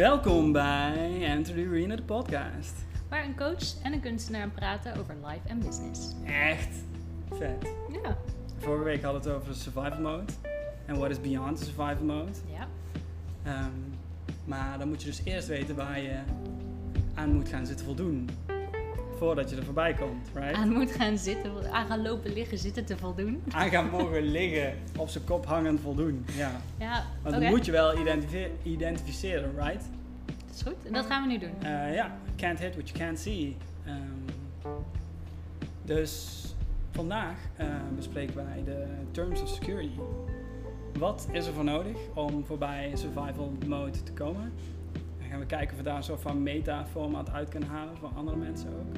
Welkom bij Enter the Arena, de podcast. Waar een coach en een kunstenaar praten over life en business. Echt vet. Ja. Vorige week hadden we het over survival mode. En what is beyond the survival mode. Ja. Ehm, maar dan moet je dus eerst weten waar je aan moet gaan zitten voldoen. Voordat je er voorbij komt, right? Aan moet gaan zitten, aan gaan lopen, liggen, zitten te voldoen. Aan gaan mogen liggen, op zijn kop hangend voldoen. Ja. Ja, dan moet je wel identifi- identificeren, right? Dat is goed. En dat gaan we nu doen. Eh, ja, can't hit what you can't see. Ehm, dus vandaag eh, bespreken wij de terms of security. Wat is er voor nodig om voorbij survival mode te komen? Gaan we kijken of we daar een soort van meta-format uit kunnen halen voor andere mensen ook.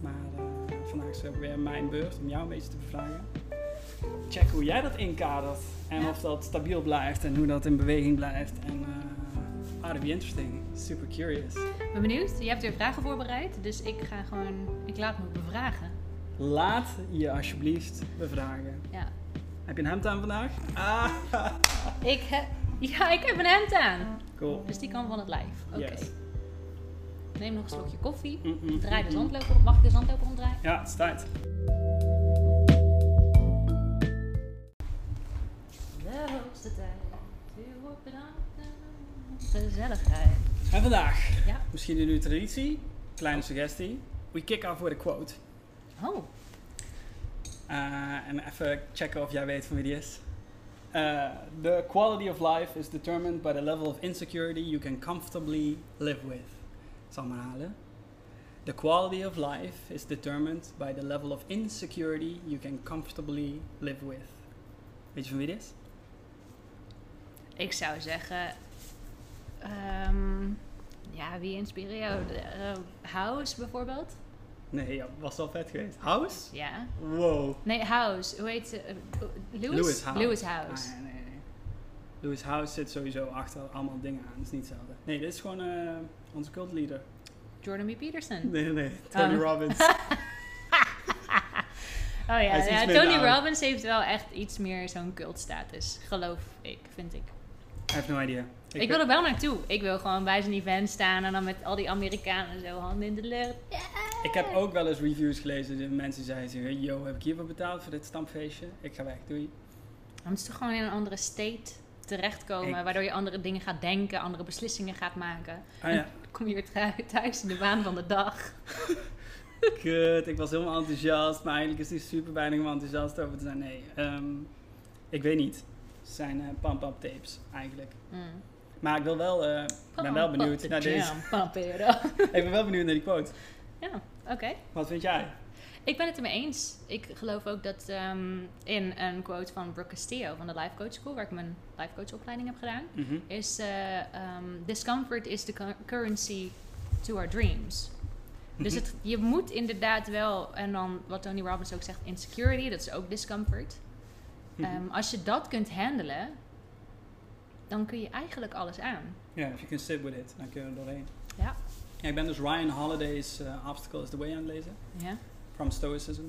Maar eh, vandaag is het weer mijn beurt om jou een beetje te bevragen. Check hoe jij dat inkadert en Ja. of dat stabiel blijft en hoe dat in beweging blijft. En eh ah, that be interesting. Super curious. Ik ben benieuwd. Je hebt weer vragen voorbereid, dus ik ga gewoon, ik laat me bevragen. Laat je alsjeblieft bevragen. Ja. Heb je een hemd aan vandaag? Ah, Ik heb, ja, ik heb een hemd aan. Cool. Dus die kan van het lijf. Oké. Yes. Neem nog een slokje koffie. Mm, mm, Draai de mm, mm. zandloper op. Mag ik de zandloper omdraaien? Ja, het is tijd. De hoogste tijd. U wordt bedankt. Gezelligheid. En vandaag, Ja. misschien een nieuwe traditie, kleine suggestie. We kick off with a quote. Oh. Eh, en even checken of jij weet van wie die is. Eh, the quality of life is determined by the level of insecurity you can comfortably live with. Ik zal. The quality of life is determined by the level of insecurity you can comfortably live with. Weet je van wie dit is? Ik zou zeggen. ehm, ja, wie inspireert jou? De, eh, House bijvoorbeeld? Nee, ja, was wel vet geweest. House? Ja. Wow. Nee, House. Hoe heet ze? Eh, Lewis? Lewis House. Lewis House. Ah, nee, nee, nee. Lewis House zit sowieso achter allemaal dingen aan. Dat is niet hetzelfde. Nee, dit is gewoon eh, onze cult leader. Jordan B. Peterson. Nee, nee, nee. Tony Oh. Robbins. Oh ja, Tony. Robbins heeft wel echt iets meer zo'n cultstatus. Geloof ik, vind ik. I have no idea. Ik, wil er wel naartoe. Ik wil gewoon bij zijn event staan en dan met al die Amerikanen zo handen in de lucht. Ik heb ook wel eens reviews gelezen. De mensen zeiden, yo, heb ik hiervoor betaald voor dit stampfeestje? Ik ga weg, doei. Dan moet je toch gewoon in een andere state terechtkomen, Ik- waardoor je andere dingen gaat denken, andere beslissingen gaat maken. Ah ja, Dan kom je weer thuis in de waan van de dag. kut. Ik was helemaal enthousiast. Maar eigenlijk is hij super weinig om enthousiast over te zijn. Nee, ehm, ik weet niet. Het zijn eh pump-up tapes, eigenlijk. Mm. Maar ik wil wel, eh, ben wel benieuwd naar deze. Ik ben wel benieuwd naar die quote. Ja, oké. Wat vind jij? Ik ben het ermee eens. Ik geloof ook dat ehm, in een quote van Brooke Castillo van de Life Coach School, waar ik mijn Life Coach opleiding heb gedaan, Mhm. is eh, ehm, discomfort is the cu- currency to our dreams. Dus Mhm. het, je moet inderdaad wel, en dan wat Tony Robbins ook zegt, insecurity, dat is ook discomfort. Mhm. Ehm, als je dat kunt handelen, dan kun je eigenlijk alles aan. Ja, if you can sit with it, dan kun je er doorheen. Ja. Ja, ik ben dus Ryan Holiday's eh, Obstacle is the Way aan het lezen. Ja. From Stoicism.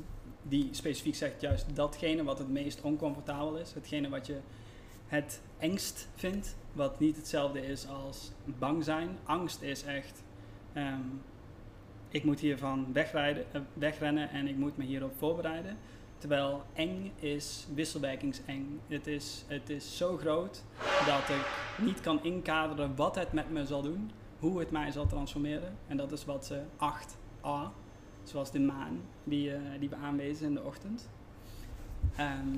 Die specifiek zegt juist datgene wat het meest oncomfortabel is. Hetgene wat je het engst vindt. Wat niet hetzelfde is als bang zijn. Angst is echt... ehm, ik moet hiervan wegrijden, eh, wegrennen en ik moet me hierop voorbereiden. Terwijl eng is wisselwerkingseng. Het is, het is zo groot dat ik niet kan inkaderen wat het met me zal doen. Hoe het mij zal transformeren. En dat is wat ze 8a, zoals de maan die, eh, die we aanwezen in de ochtend. Ehm,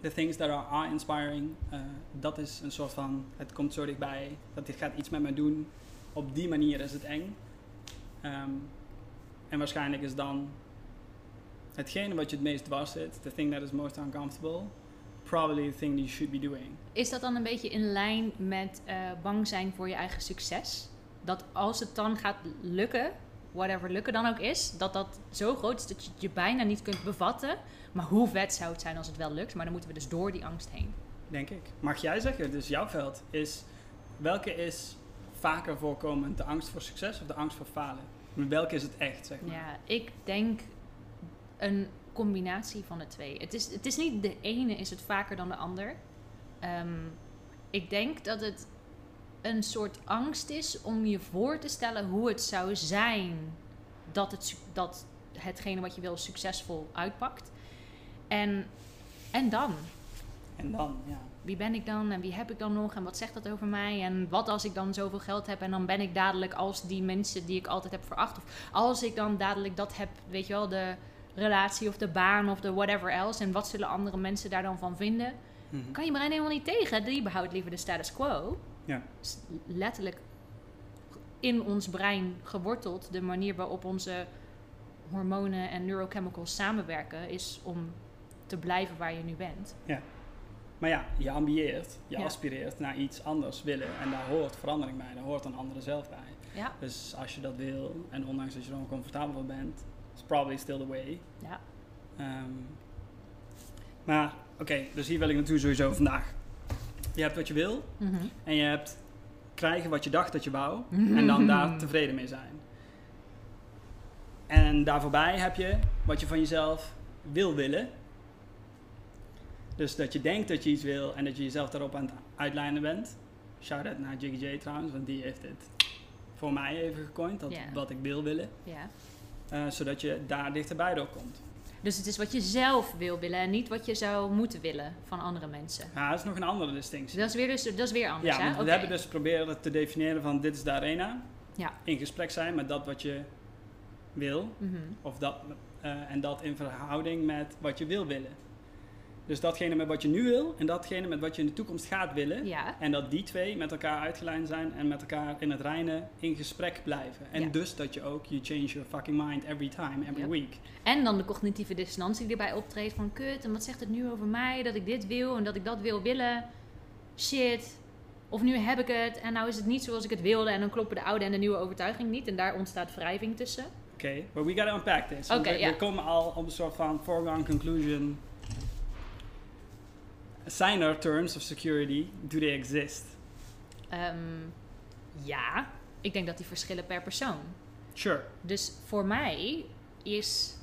the things that are awe-inspiring, eh, dat is een soort van, het komt zo dichtbij, dat dit gaat iets met me doen. Op die manier is het eng. Ehm, en waarschijnlijk is dan hetgene wat je het meest dwars zit, the thing that is most uncomfortable, probably the thing that you should be doing. Is dat dan een beetje in lijn met eh, bang zijn voor je eigen succes? Dat als het dan gaat lukken, whatever lukken dan ook is, dat dat zo groot is dat je het je bijna niet kunt bevatten. Maar hoe vet zou het zijn als het wel lukt? Maar dan moeten we dus door die angst heen. Denk ik. Mag jij zeggen, dus jouw veld, is welke is vaker voorkomend? De angst voor succes of de angst voor falen? Welke is het echt, zeg maar? Ja, ik denk een combinatie van de twee. Het is, het is niet de ene is het vaker dan de ander. Ehm, ik denk dat het een soort angst is om je voor te stellen hoe het zou zijn dat, het, dat hetgene wat je wil succesvol uitpakt. En, en dan? En dan, ja. Wie ben ik dan en wie heb ik dan nog en wat zegt dat over mij? En wat als ik dan zoveel geld heb en dan ben ik dadelijk als die mensen die ik altijd heb veracht? Of als ik dan dadelijk dat heb, weet je wel, de relatie of de baan of de whatever else. En wat zullen andere mensen daar dan van vinden? Mhm. kan je brein helemaal niet tegen. Die behoudt liever de status quo. Ja. Is letterlijk in ons brein geworteld. De manier waarop onze hormonen en neurochemicals samenwerken is om te blijven waar je nu bent. Maar ja, je ambieert, je Ja. aspireert naar iets anders willen. En daar hoort verandering bij, daar hoort een andere zelf bij. Ja. Dus als je dat wil, en ondanks dat je er oncomfortabel van bent, is probably still the way. Ja. Ehm, maar oké, dus hier wil ik naartoe sowieso vandaag. Je hebt wat je wil Mhm. en je hebt krijgen wat je dacht dat je wou en dan daar tevreden mee zijn. En daar voorbij heb je wat je van jezelf wil willen. Dus dat je denkt dat je iets wil en dat je jezelf daarop aan het uitlijnen bent. Shout-out naar Jiggy J trouwens, want die heeft dit voor mij even gecoind, dat wat ik wil willen. Ja. Eh, zodat je daar dichterbij door komt. Dus het is wat je zelf wil willen en niet wat je zou moeten willen van andere mensen. Ja, dat is nog een andere distinctie. Dat is weer, dus, dat is weer anders, Ja, hè? we hebben dus proberen te definiëren van dit is de arena. Ja. In gesprek zijn met dat wat je wil. Mhm. Of dat, eh, en dat in verhouding met wat je wil willen. Dus datgene met wat je nu wil en datgene met wat je in de toekomst gaat willen. Ja. En dat die twee met elkaar uitgelijnd zijn en met elkaar in het reine in gesprek blijven. En Ja. dus dat je ook, you change your fucking mind every time, every Yep. week. En dan de cognitieve dissonantie die erbij optreedt van kut, en wat zegt het nu over mij, dat ik dit wil en dat ik dat wil willen. Shit. Of nu heb ik het en nou is het niet zoals ik het wilde en dan kloppen de oude en de nieuwe overtuiging niet en daar ontstaat wrijving tussen. Oké, but we gotta unpack this. We, we komen al op een soort van foregone conclusion. Zijn er terms of security? Do they exist? Ehm, ja, ik denk dat die verschillen per persoon. Sure. Dus voor mij is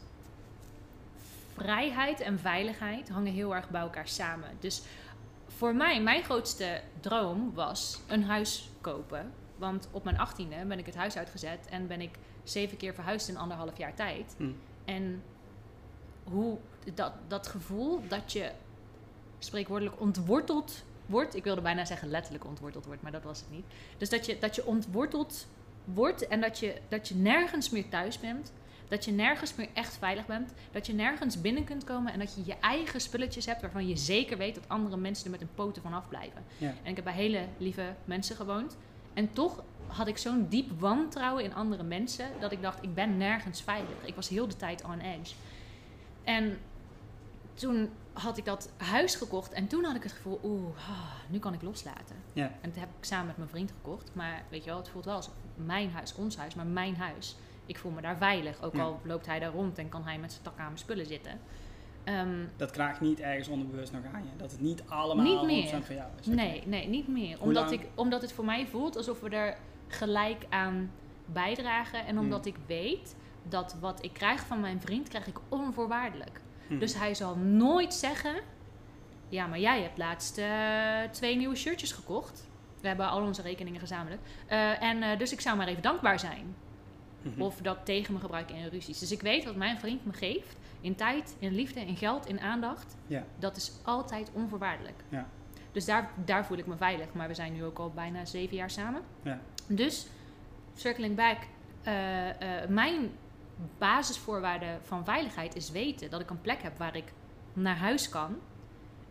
vrijheid en veiligheid hangen heel erg bij elkaar samen. Dus voor mij, mijn grootste droom was een huis kopen. Want op mijn achttiende ben ik het huis uitgezet en ben ik zeven keer verhuisd in anderhalf jaar tijd. Hm. En hoe dat, dat gevoel dat je spreekwoordelijk ontworteld wordt. Ik wilde bijna zeggen letterlijk ontworteld wordt, maar dat was het niet. Dus dat je, dat je ontworteld wordt en dat je, dat je nergens meer thuis bent. Dat je nergens meer echt veilig bent. Dat je nergens binnen kunt komen en dat je je eigen spulletjes hebt waarvan je zeker weet dat andere mensen er met een poten van afblijven. Ja. En ik heb bij hele lieve mensen gewoond. En toch had ik zo'n diep wantrouwen in andere mensen dat ik dacht, ik ben nergens veilig. Ik was heel de tijd on edge. En toen had ik dat huis gekocht en toen had ik het gevoel, oeh, nu kan ik loslaten. Ja. En dat heb ik samen met mijn vriend gekocht. Maar weet je wel, het voelt wel als mijn huis, ons huis, maar mijn huis. Ik voel me daar veilig, ook Ja. al loopt hij daar rond en kan hij met zijn tak aan mijn spullen zitten. Ehm, Dat kraagt niet ergens onderbewust nog aan je. Dat het niet allemaal Niet 100% meer. van jou is. Nee, nee, niet meer. Hoe Omdat, lang? ik, omdat het voor mij voelt alsof we er gelijk aan bijdragen. En omdat Hmm. ik weet dat wat ik krijg van mijn vriend, krijg ik onvoorwaardelijk. Hm. Dus hij zal nooit zeggen... Ja, maar jij hebt laatst eh, twee nieuwe shirtjes gekocht. We hebben al onze rekeningen gezamenlijk. Eh, en eh, dus ik zou maar even dankbaar zijn. Mhm. Of dat tegen me gebruiken in ruzies. Dus ik weet wat mijn vriend me geeft. In tijd, in liefde, in geld, in aandacht. Ja. Dat is altijd onvoorwaardelijk. Ja. Dus daar, daar voel ik me veilig. Maar we zijn nu ook al bijna zeven jaar samen. Ja. Dus, circling back. mijn basisvoorwaarde van veiligheid is weten dat ik een plek heb waar ik naar huis kan.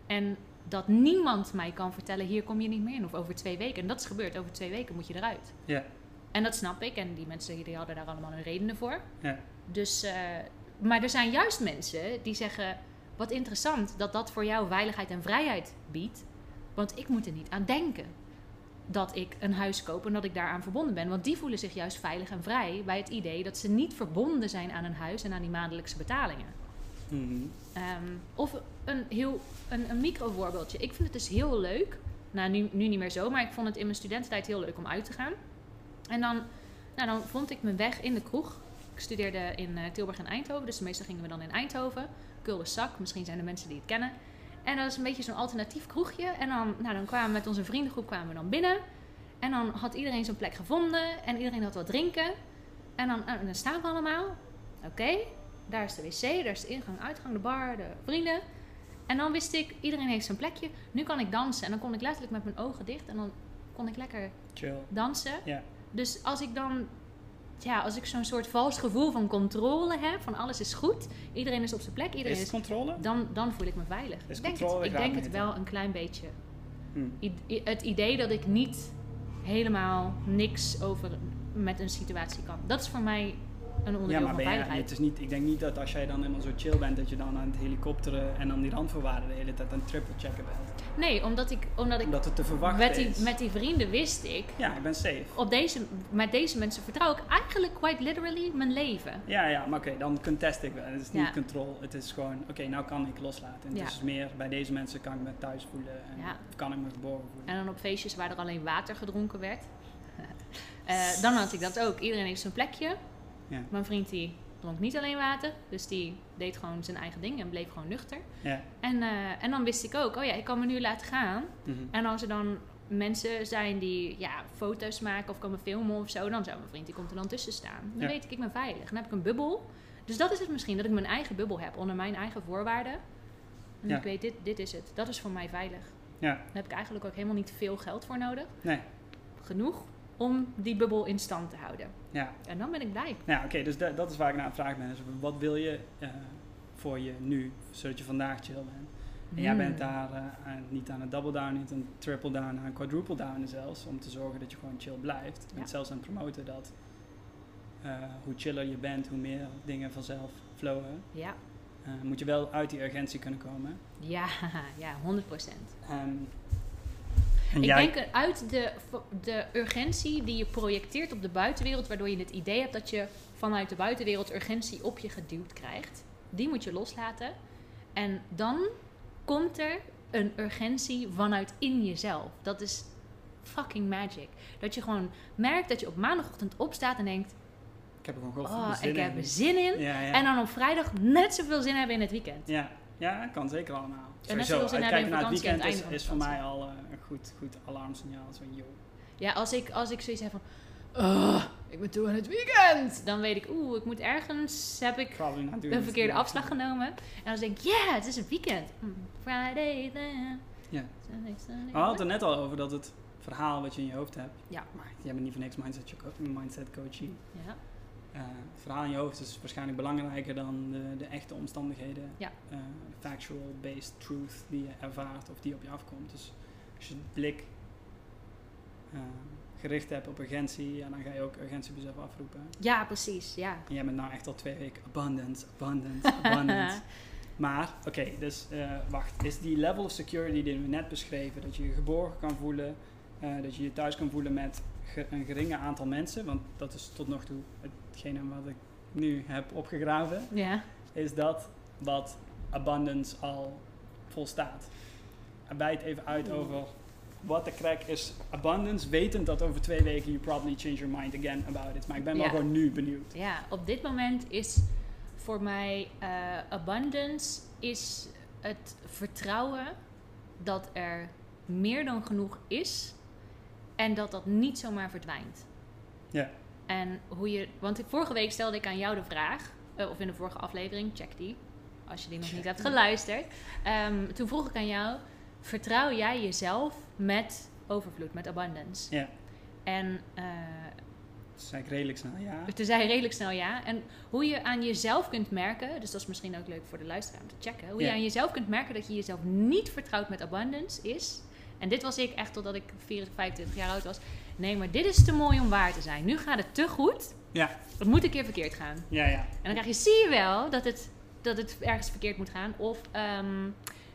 En dat niemand mij kan vertellen, hier kom je niet meer in. Of over twee weken. En dat is gebeurd. Over twee weken moet je eruit. Ja. En dat snap ik. En die mensen die hadden daar allemaal hun redenen voor. Ja. Dus, eh, maar er zijn juist mensen die zeggen... Wat interessant dat dat voor jou veiligheid en vrijheid biedt. Want ik moet er niet aan denken dat ik een huis koop en dat ik daaraan verbonden ben. Want die voelen zich juist veilig en vrij bij het idee dat ze niet verbonden zijn aan een huis en aan die maandelijkse betalingen. Mhm. Ehm, of een heel een, een micro voorbeeldje. Ik vind het dus heel leuk. Nou, nu, nu niet meer zo, maar ik vond het in mijn studententijd heel leuk om uit te gaan. En dan, nou, dan vond ik mijn weg in de kroeg. Ik studeerde in eh, Tilburg en Eindhoven, dus meestal gingen we dan in Eindhoven. Zak, misschien zijn er mensen die het kennen. En dat is een beetje zo'n alternatief kroegje. En dan, nou, dan kwamen we met onze vriendengroep kwamen we dan binnen. En dan had iedereen zijn plek gevonden en iedereen had wat drinken. En dan, en dan staan we allemaal. Oké, daar is de wc, daar is de ingang, uitgang, de bar, de vrienden. En dan wist ik, iedereen heeft zijn plekje. Nu kan ik dansen. En dan kon ik letterlijk met mijn ogen dicht en dan kon ik lekker Chill. dansen. Ja. Dus als ik dan, ja, als ik zo'n soort vals gevoel van controle heb, van alles is goed, iedereen is op zijn plek, iedereen Is controle? dan, dan voel ik me veilig. Is ik denk controle het, ik denk het wel een klein beetje. Hm. I- i- het idee dat ik niet helemaal niks over met een situatie kan. Dat is voor mij een Ja, onderdeel maar van ben je, veiligheid. het is niet, ik denk niet dat als jij dan helemaal zo chill bent, dat je dan aan het helikopteren en dan die randvoorwaarden de hele tijd aan het triple checken bent. Nee, omdat ik, omdat ik Omdat het te verwachten met die, is. met die vrienden wist ik, Ja, ik ben safe. op deze, met deze mensen vertrouw ik eigenlijk quite literally mijn leven. Ja, ja, maar oké, dan contest ik wel. Het is niet Ja. control, het is gewoon, oké, nou kan ik loslaten. En Ja. Het is meer, bij deze mensen kan ik me thuis voelen en Ja. kan ik me geboren voelen. En dan op feestjes waar er alleen water gedronken werd. Eh, dan had ik dat ook. Iedereen heeft zijn plekje. Ja. Mijn vriend die dronk niet alleen water. Dus die deed gewoon zijn eigen ding en bleef gewoon nuchter. Ja. En, eh, en dan wist ik ook, oh ja, ik kan me nu laten gaan. Mhm. En als er dan mensen zijn die ja, foto's maken of komen filmen of zo, dan zou mijn vriend die komt er dan tussen staan. Dan Ja. weet ik, ik ben veilig. Dan heb ik een bubbel. Dus dat is het misschien, dat ik mijn eigen bubbel heb onder mijn eigen voorwaarden. En Ja. ik weet, dit, dit is het. Dat is voor mij veilig. Ja, Daar heb ik eigenlijk ook helemaal niet veel geld voor nodig. nee, Genoeg om die bubbel in stand te houden. ja. En dan ben ik blij. Ja, oké, dus da- dat is waar ik naar aan het vragen ben. Dus wat wil je eh, voor je nu, zodat je vandaag chill bent? En jij Hmm. bent daar eh, aan- niet aan het double down, niet aan het triple down, aan het quadruple down zelfs. Om te zorgen dat je gewoon chill blijft. Ja. zelfs aan het promoten dat eh, hoe chiller je bent, hoe meer dingen vanzelf flowen. Ja, moet je wel uit die urgentie kunnen komen. ja, ja, 100%. Ehm, en Ik denk uit de, de urgentie die je projecteert op de buitenwereld, waardoor je het idee hebt dat je vanuit de buitenwereld urgentie op je geduwd krijgt. Die moet je loslaten. En dan komt er een urgentie vanuit in jezelf. Dat is fucking magic. Dat je gewoon merkt dat je op maandagochtend opstaat en denkt: ik heb er gewoon Oh, zin ik in. heb er zin in. Ja, ja. En dan op vrijdag net zoveel zin hebben in het weekend. Ja, ja, kan zeker allemaal. En net zoals in hebben naar het weekend is, voor de mij al eh, een goed, goed alarmsignaal. Zo, yo. Ja, als ik, als ik zoiets heb van. "Ugh, ik ben toe aan het weekend. Dan weet ik, oeh, ik moet ergens. Heb ik it. verkeerde afslag genomen. En dan denk ik, ja, het is een weekend. Mm, Friday then. Ja. We hadden het er net al over dat het verhaal wat je in je hoofd hebt. Ja. Maar jij bent niet voor niks mindset, mindset coachie. Ja, Eh, het verhaal in je hoofd is waarschijnlijk belangrijker dan de, de echte omstandigheden. Ja. Eh, factual based truth die je ervaart of die op je afkomt. Dus als je de blik eh, gericht hebt op urgentie, ja, dan ga je ook urgentiebesef afroepen. ja precies. Ja. En jij bent nou echt al twee weken abundance, abundance, abundance. Maar, oké, dus eh, wacht. Is die level of security die we net beschreven, dat je je geborgen kan voelen, eh, dat je je thuis kan voelen met een geringe aantal mensen, want dat is tot nog toe hetgene wat ik nu heb opgegraven, ja. is dat wat abundance al volstaat. En bij het even uit over wat de crack is abundance, wetend dat over twee weken you probably change your mind again about it. Maar ik ben wel Ja. gewoon nu benieuwd. Ja, op dit moment is voor mij eh, abundance is het vertrouwen dat er meer dan genoeg is en dat dat niet zomaar verdwijnt. Ja. En hoe je, want ik- vorige week stelde ik aan jou de vraag, eh, of in de vorige aflevering, check die, als je die nog Check niet hebt geluisterd. Ehm, toen vroeg ik aan jou, vertrouw jij jezelf met overvloed, met abundance? Ja. En eh, is eigenlijk redelijk snel, ja. toen zei redelijk snel ja. En hoe je aan jezelf kunt merken, dus dat is misschien ook leuk voor de luisteraar om te checken. Hoe Ja. je aan jezelf kunt merken dat je jezelf niet vertrouwt met abundance is. En dit was ik echt totdat ik 24, 25 jaar oud was. Nee, maar dit is te mooi om waar te zijn. Nu gaat het te goed. Ja, Het moet een keer verkeerd gaan. ja, ja. En dan krijg je, zie je wel dat het, dat het ergens verkeerd moet gaan. Of, ehm,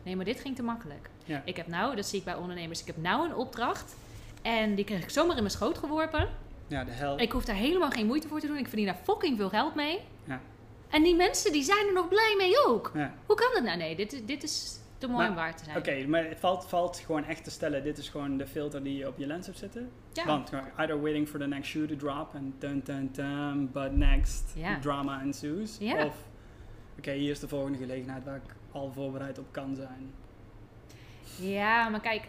nee, maar dit ging te makkelijk. Ja. Ik heb nou, dat zie ik bij ondernemers, ik heb nou een opdracht. En die kreeg ik zomaar in mijn schoot geworpen. Ja, de hel. Ik hoef daar helemaal geen moeite voor te doen. Ik verdien daar fucking veel geld mee. Ja. En die mensen die zijn er nog blij mee ook. Ja. Hoe kan dat nou? Nee, dit, dit is te mooi Maar, om waar te zijn. Oké, maar het valt, valt gewoon echt te stellen, dit is gewoon de filter die je op je lens hebt zitten. Ja. Want either waiting for the next shoe to drop en dun dun dun, but next Ja. drama ensues. Ja. Of, oké, hier is de volgende gelegenheid waar ik al voorbereid op kan zijn. Ja, maar kijk.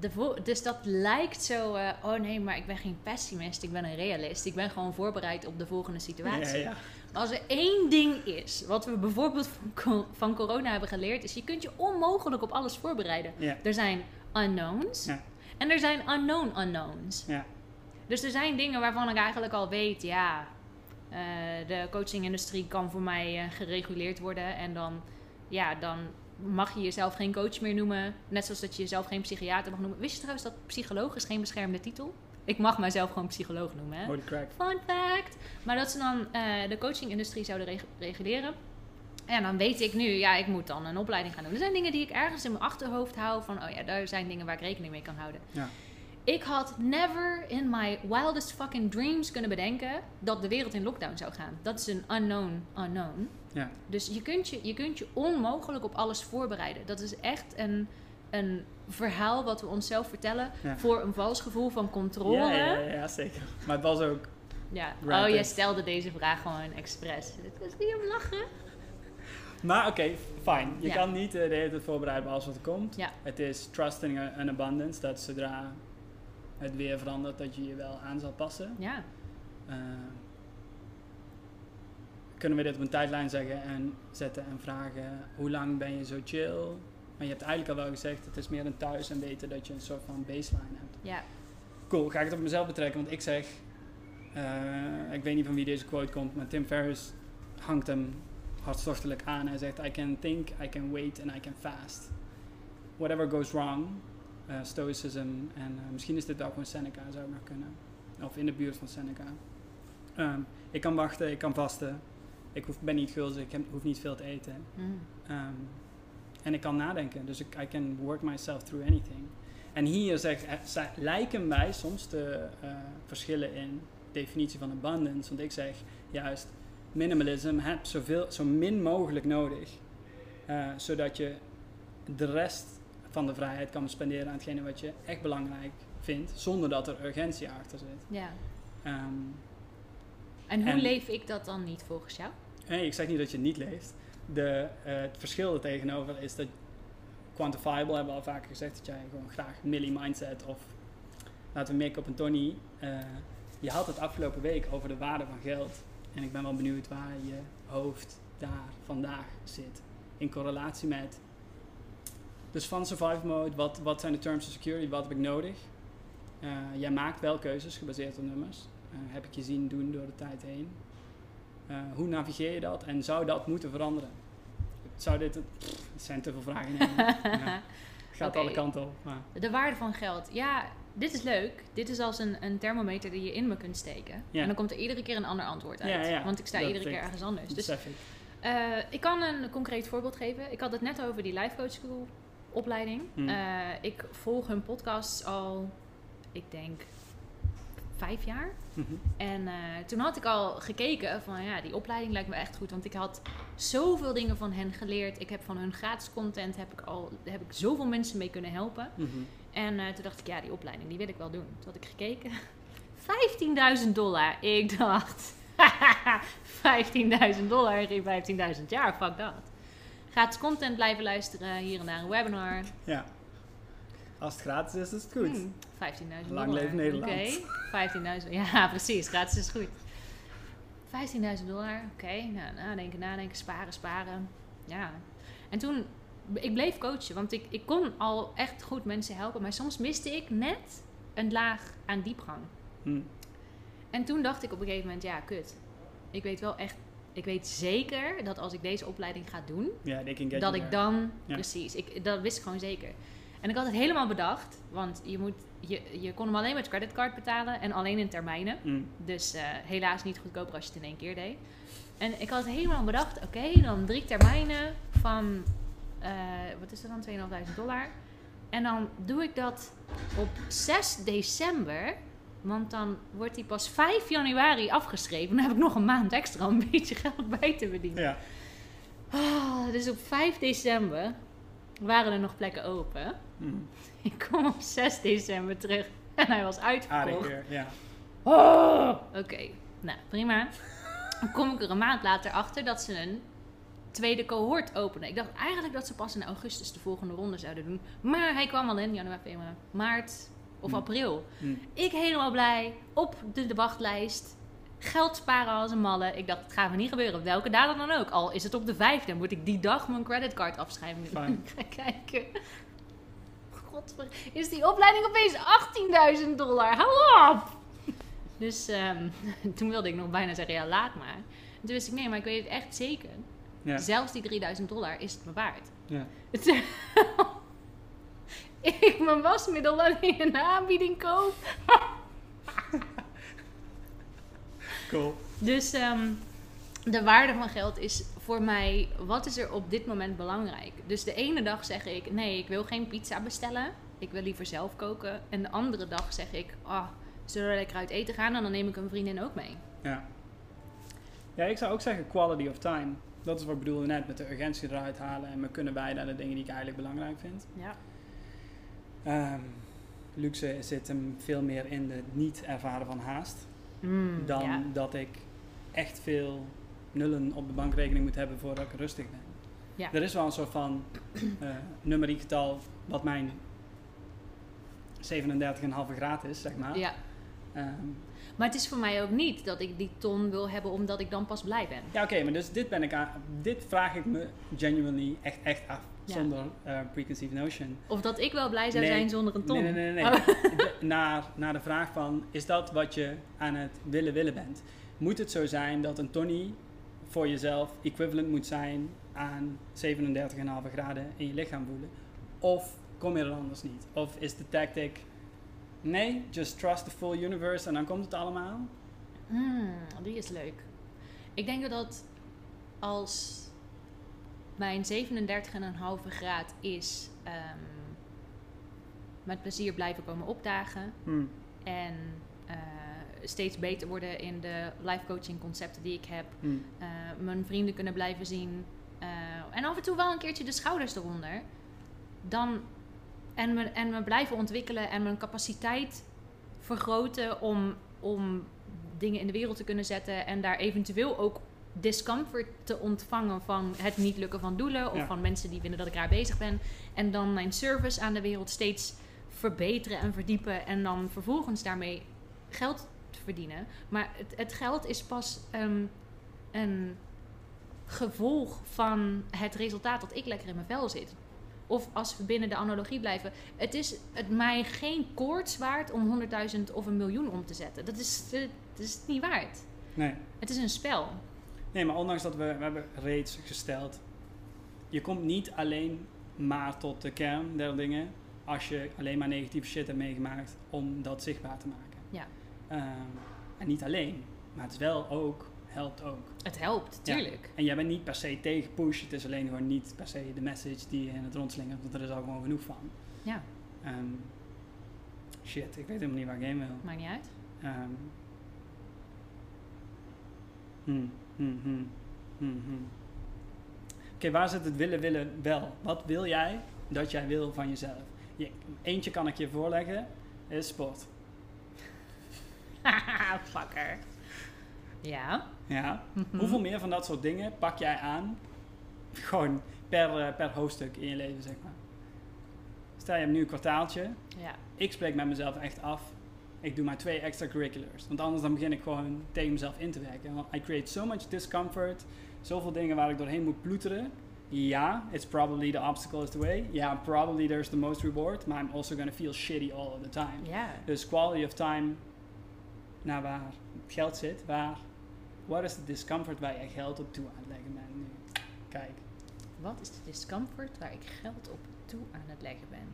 de dus dat lijkt zo, eh, oh nee, maar ik ben geen pessimist, ik ben een realist. Ik ben gewoon voorbereid op de volgende situatie. Ja, ja. Als er één ding is, wat we bijvoorbeeld van, co- van corona hebben geleerd, is je kunt je onmogelijk op alles voorbereiden. Ja. Er zijn unknowns Ja. en er zijn unknown unknowns. Ja. Dus er zijn dingen waarvan ik eigenlijk al weet, ja, eh, de coachingindustrie kan voor mij eh, gereguleerd worden. En dan, ja, dan mag je jezelf geen coach meer noemen. Net zoals dat je jezelf geen psychiater mag noemen. Wist je trouwens dat psycholoog is geen beschermde titel? Ik mag mijzelf gewoon psycholoog noemen, hè? Holy crack. Fun fact. Maar dat ze dan eh, de coachingindustrie zouden reg- reguleren. En dan weet ik nu, ja, ik moet dan een opleiding gaan doen. Er zijn dingen die ik ergens in mijn achterhoofd hou van, oh ja, daar zijn dingen waar ik rekening mee kan houden. Ja. Ik had never in my wildest fucking dreams kunnen bedenken dat de wereld in lockdown zou gaan. Dat is een unknown unknown. Ja. Dus je kunt je, je kunt je onmogelijk op alles voorbereiden. Dat is echt een, een verhaal wat we onszelf vertellen Ja. voor een vals gevoel van controle. Ja, ja, zeker. Maar het was ook... Ja. Oh, jij stelde deze vraag gewoon expres. Het was niet om lachen. Maar oké, fijn. Je Ja. kan niet eh, de hele tijd voorbereiden op alles wat er komt. Ja. Het is trusting and abundance. Dat zodra het weer verandert, dat je je wel aan zal passen. Ja. Eh, kunnen we dit op een tijdlijn zeggen en zetten en vragen hoe lang ben je zo chill? Maar je hebt eigenlijk al wel gezegd, het is meer een thuis en weten dat je een soort van baseline hebt. Ja. Cool, ga ik het op mezelf betrekken, want ik zeg, eh, ik weet niet van wie deze quote komt, maar Tim Ferriss hangt hem hartstochtelijk aan. Hij zegt, I can think, I can wait and I can fast. Whatever goes wrong, eh, stoicism en eh, misschien is dit wel gewoon Seneca, zou ik nog kunnen. Of in de buurt van Seneca. Ehm, ik kan wachten, ik kan vasten. Ik hoef, ben niet gulzig, ik heb, hoef niet veel te eten. Mm. Ehm, en ik kan nadenken, dus ik I can work myself through anything. En hier zeg, eh, lijken mij soms de eh, verschillen in definitie van abundance. Want ik zeg juist, minimalism heb zoveel, zo min mogelijk nodig. eh, zodat je de rest van de vrijheid kan spenderen aan hetgene wat je echt belangrijk vindt. Zonder dat er urgentie achter zit. Ja. Ehm, En hoe En- leef ik dat dan niet volgens jou? Nee, ik zeg niet dat je het niet leest. De, eh, het verschil er tegenover is dat quantifiable hebben we al vaker gezegd dat jij gewoon graag milli mindset of laten we mikken op een Tony. eh, je had het afgelopen week over de waarde van geld. En ik ben wel benieuwd waar je hoofd daar vandaag zit. In correlatie met. Dus van survive mode, wat, wat zijn de terms of security, wat heb ik nodig? Eh, jij maakt wel keuzes gebaseerd op nummers. Heb ik je zien doen door de tijd heen. Hoe navigeer je dat en zou dat moeten veranderen? Zou dit, pff, het zijn te veel vragen. Ja. Gaat alle kanten op. Maar, De waarde van geld. Ja, dit is leuk. Dit is als een, een thermometer die je in me kunt steken. Ja. En dan komt er iedere keer een ander antwoord uit. Ja, ja. Want ik sta Dat iedere keer ergens anders. Dus ik. eh, ik kan een concreet voorbeeld geven. Ik had het net over die Life Coach School opleiding. Hmm. Eh, ik volg hun podcasts al, ik denk, vijf jaar. Mhm. En eh, toen had ik al gekeken van ja, die opleiding lijkt me echt goed. Want ik had zoveel dingen van hen geleerd. Ik heb van hun gratis content heb ik al heb ik zoveel mensen mee kunnen helpen. Mhm. En eh, toen dacht ik, ja, die opleiding die wil ik wel doen. Toen had ik gekeken. 15.000 dollar. Ik dacht, 15.000 dollar in 15.000 jaar, fuck dat. Gratis content blijven luisteren, hier en daar een webinar. Ja. Als het gratis is, is het goed. Hmm, 15.000 dollar. Lang leven Nederland. Oké, 15.000. Ja, precies. Gratis is goed. 15.000 dollar. Oké, nou, nadenken, nadenken, sparen, sparen. Ja. En toen, ik bleef coachen, want ik, ik kon al echt goed mensen helpen. Maar soms miste ik net een laag aan diepgang. Hm. En toen dacht ik op een gegeven moment, ja, kut. Ik weet wel echt, ik weet zeker dat als ik deze opleiding ga doen, Ja, dat ik dan, Ja. precies, ik, dat wist ik gewoon zeker. En ik had het helemaal bedacht, want je, moet, je, je kon hem alleen met creditcard betalen en alleen in termijnen. Hm. Dus eh, helaas niet goedkoper als je het in één keer deed. En ik had helemaal bedacht, oké, dan drie termijnen van, eh, wat is dat dan, 2.500 dollar. En dan doe ik dat op 6 december, want dan wordt die pas 5 januari afgeschreven. Dan heb ik nog een maand extra om een beetje geld bij te verdienen. Ja. Ah, dus op 5 december waren er nog plekken open. Hm. Ik kom op 6 december terug en hij was uitverkocht. weer, ja. Oh, Oké, nou prima. Dan kom ik er een maand later achter dat ze een tweede cohort openen. Ik dacht eigenlijk dat ze pas in augustus de volgende ronde zouden doen. Maar hij kwam al in januari, februari, maart of Hm. april. Hm. Ik helemaal blij, op de, de wachtlijst. Geld sparen als een malle. Ik dacht, het gaat me niet gebeuren. Welke datum dan ook. Al is het op de vijfde, moet ik die dag mijn creditcard afschrijven. Fijn. Ik ga kijken. Godver... Is die opleiding opeens 18.000 dollar? Hou op! Dus ehm, toen wilde ik nog bijna zeggen, ja, laat maar. En toen wist ik, nee, maar ik weet het echt zeker. Ja. Zelfs die 3000 dollar is het me waard. Ja. Ik mijn wasmiddel alleen in de aanbieding koop. Cool. Dus ehm, de waarde van geld is voor mij, wat is er op dit moment belangrijk? Dus de ene dag zeg ik, nee, ik wil geen pizza bestellen. Ik wil liever zelf koken. En de andere dag zeg ik, ah, zullen we lekker uit eten gaan? En dan neem ik een vriendin ook mee. Ja. Ja, ik zou ook zeggen quality of time. Dat is wat ik bedoelde net met de urgentie eruit halen en me kunnen wijden aan de dingen die ik eigenlijk belangrijk vind. Ja. Ehm, luxe zit hem veel meer in het niet ervaren van haast. Mm, dan ja. dat ik echt veel nullen op de bankrekening moet hebben voordat ik rustig ben. Ja. Er is wel een soort van eh numeriek getal wat mijn 37,5 graad is, zeg maar. ja. Ehm, Maar het is voor mij ook niet dat ik die ton wil hebben omdat ik dan pas blij ben. ja, oké, maar dus dit, ben ik aan, dit vraag ik me genuinely echt, echt af. Zonder eh, preconceived notion. Of dat ik wel blij zou Nee. zijn zonder een ton. Nee, nee, nee. nee. Oh. De- naar, naar de vraag van, is dat wat je aan het willen willen bent? Moet het zo zijn dat een Tony voor jezelf equivalent moet zijn aan 37,5 graden in je lichaam voelen? Of kom je er anders niet? Of is de tactic, nee, just trust the full universe en dan komt het allemaal? Hmm, die is leuk. Ik denk dat als mijn 37,5 graad is ehm, met plezier blijven komen opdagen Hm, en eh, steeds beter worden in de life coaching concepten die ik heb, hm, eh, mijn vrienden kunnen blijven zien eh, en af en toe wel een keertje de schouders eronder, dan en me, en me blijven ontwikkelen en mijn capaciteit vergroten om, om dingen in de wereld te kunnen zetten en daar eventueel ook discomfort te ontvangen van het niet lukken van doelen of Ja. van mensen die vinden dat ik raar bezig ben en dan mijn service aan de wereld steeds verbeteren en verdiepen en dan vervolgens daarmee geld te verdienen. Maar het, het geld is pas ehm, een gevolg van het resultaat dat ik lekker in mijn vel zit. Of als we binnen de analogie blijven. Het is het mij geen koorts waard om 100.000 of een miljoen om te zetten. Dat is, eh, dat is het niet waard. nee. Het is een spel. Nee, maar ondanks dat we, we hebben reeds gesteld, je komt niet alleen maar tot de kern der dingen als je alleen maar negatieve shit hebt meegemaakt om dat zichtbaar te maken. Ja. Ehm, en niet alleen, maar het is wel ook, helpt ook. Het helpt, Ja. tuurlijk. En jij bent niet per se tegen push, het is alleen gewoon niet per se de message die je in het rondslingert, want er is al gewoon genoeg van. Ja, Ehm, shit, ik weet helemaal niet waar ik heen wil. maakt niet uit. Ehm. Hmm, hmm, hmm, hmm, hmm. Oké, waar zit het willen willen wel? Wat wil jij dat jij wil van jezelf? Je, eentje kan ik je voorleggen, is sport. Fucker. Ja. Ja. Mhm. Hoeveel meer van dat soort dingen pak jij aan? Gewoon per, eh, per hoofdstuk in je leven, zeg maar. Stel je hebt nu een kwartaaltje. Ja. Ik spreek met mezelf echt af. Ik doe maar twee extracurriculars. Want anders dan begin ik gewoon tegen mezelf in te werken. Want I create so much discomfort. Zoveel dingen waar ik doorheen moet ploeteren. Ja, it's probably the obstacle is the way. Ja, probably there's the most reward. Maar I'm also gonna feel shitty all of the time. Ja. Dus quality of time naar waar het geld zit. Waar, what is the discomfort waar je geld op toe aan het leggen bent nu? Kijk. Wat is de discomfort waar ik geld op toe aan het leggen ben?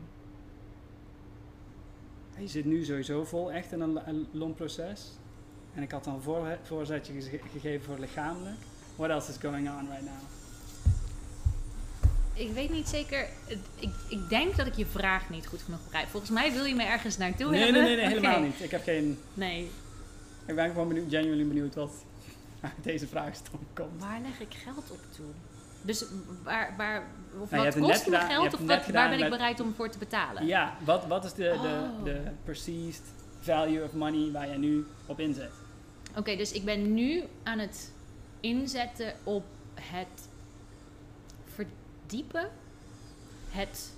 Je zit nu sowieso vol echt in een, een loonproces. En ik had dan een voor, voorzetje gegeven voor lichamelijk. What else is going on right now? Ik weet niet zeker. Ik, ik denk dat ik je vraag niet goed genoeg begrijp. Volgens mij wil je me ergens naartoe Nee, nee, hebben. nee, nee, helemaal Oké. niet. Ik heb geen... Nee. Ik ben gewoon benieuwd, genuinely benieuwd wat uit deze vraagstroom komt. Waar leg ik geld op toe? Dus waar, waar, of je wat kost me geld of wat, waar ben ik bereid om voor te betalen? Ja, wat, wat is de, de, Oh. de perceived value of money waar jij nu op inzet? Oké, dus ik ben nu aan het inzetten op het verdiepen, het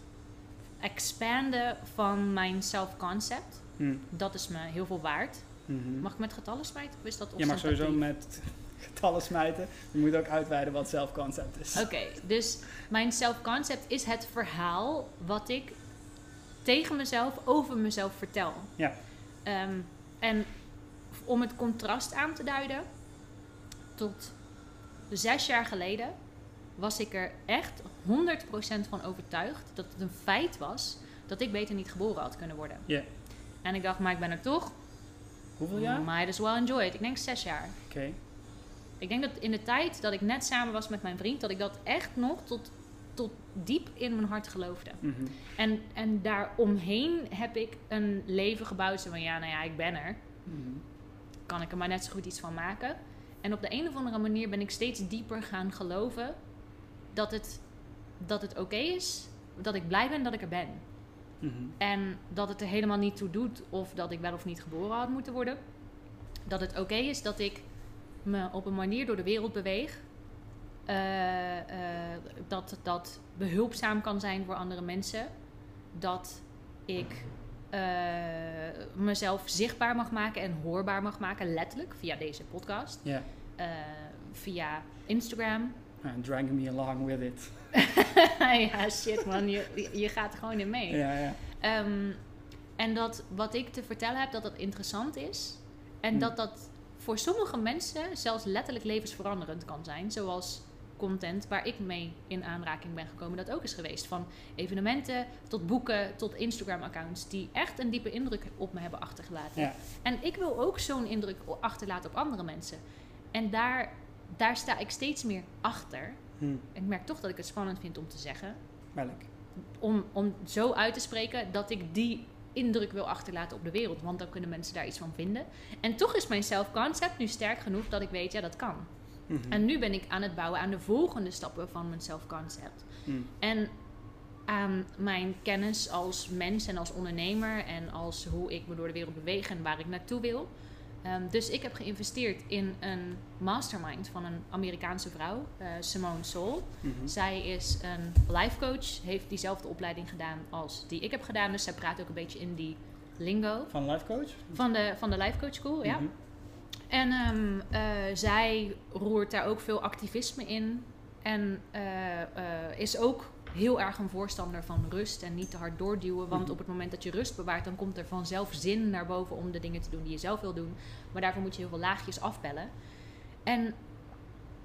expanden van mijn self-concept, Hmm. dat is me heel veel waard. Mhm. Mag ik met getallen smijten? Of is dat Je mag sowieso met getallen smijten. Je moet ook uitweiden wat zelfconcept is. Oké, dus mijn self-concept is het verhaal wat ik tegen mezelf, over mezelf vertel. Ja. Ehm, en om het contrast aan te duiden, tot zes jaar geleden was ik er echt 100% van overtuigd dat het een feit was dat ik beter niet geboren had kunnen worden. Ja. En ik dacht, maar ik ben er toch. Hoeveel jaar? Might as well enjoy it. Ik denk zes jaar. Oké. Ik denk dat in de tijd dat ik net samen was met mijn vriend, dat ik dat echt nog tot, tot diep in mijn hart geloofde. Mhm. En, en daaromheen heb ik een leven gebouwd. Zo van ja, nou ja, ik ben er. Mhm. Kan ik er maar net zo goed iets van maken. En op de een of andere manier ben ik steeds dieper gaan geloven dat het, dat het oké is. Dat ik blij ben dat ik er ben. Mhm. En dat het er helemaal niet toe doet of dat ik wel of niet geboren had moeten worden. Dat het oké is dat ik me op een manier door de wereld beweeg. eh, eh, dat dat behulpzaam kan zijn voor andere mensen. Dat ik eh, mezelf zichtbaar mag maken en hoorbaar mag maken, letterlijk, via deze podcast. Ja. via Instagram. And dragging me along with it. ja, shit man, je, je gaat er gewoon in mee. Ja, ja. Ehm, en dat wat ik te vertellen heb, dat dat interessant is. En Hmm. dat dat voor sommige mensen zelfs letterlijk levensveranderend kan zijn. Zoals content waar ik mee in aanraking ben gekomen, dat ook is geweest. Van evenementen tot boeken tot Instagram-accounts die echt een diepe indruk op me hebben achtergelaten. Ja. En ik wil ook zo'n indruk achterlaten op andere mensen. En daar, daar sta ik steeds meer achter. Hm. Ik merk toch dat ik het spannend vind om te zeggen Welk? om, om zo uit te spreken dat ik die indruk wil achterlaten op de wereld. Want dan kunnen mensen daar iets van vinden. En toch is mijn self-concept nu sterk genoeg dat ik weet, ja, dat kan. Mhm. En nu ben ik aan het bouwen aan de volgende stappen van mijn self-concept. Hm. En aan mijn kennis als mens en als ondernemer en als hoe ik me door de wereld beweeg en waar ik naartoe wil. Ehm, dus ik heb geïnvesteerd in een mastermind van een Amerikaanse vrouw, eh, Simone Sol. Mhm. Zij is een life coach, heeft diezelfde opleiding gedaan als die ik heb gedaan. Dus zij praat ook een beetje in die lingo Van life coach? van de, van de life coach school. Ja. Mhm. En ehm, eh, zij roert daar ook veel activisme in. En eh, is ook heel erg een voorstander van rust en niet te hard doorduwen. Want Mhm. op het moment dat je rust bewaart, dan komt er vanzelf zin naar boven om de dingen te doen die je zelf wil doen. Maar daarvoor moet je heel veel laagjes afbellen. En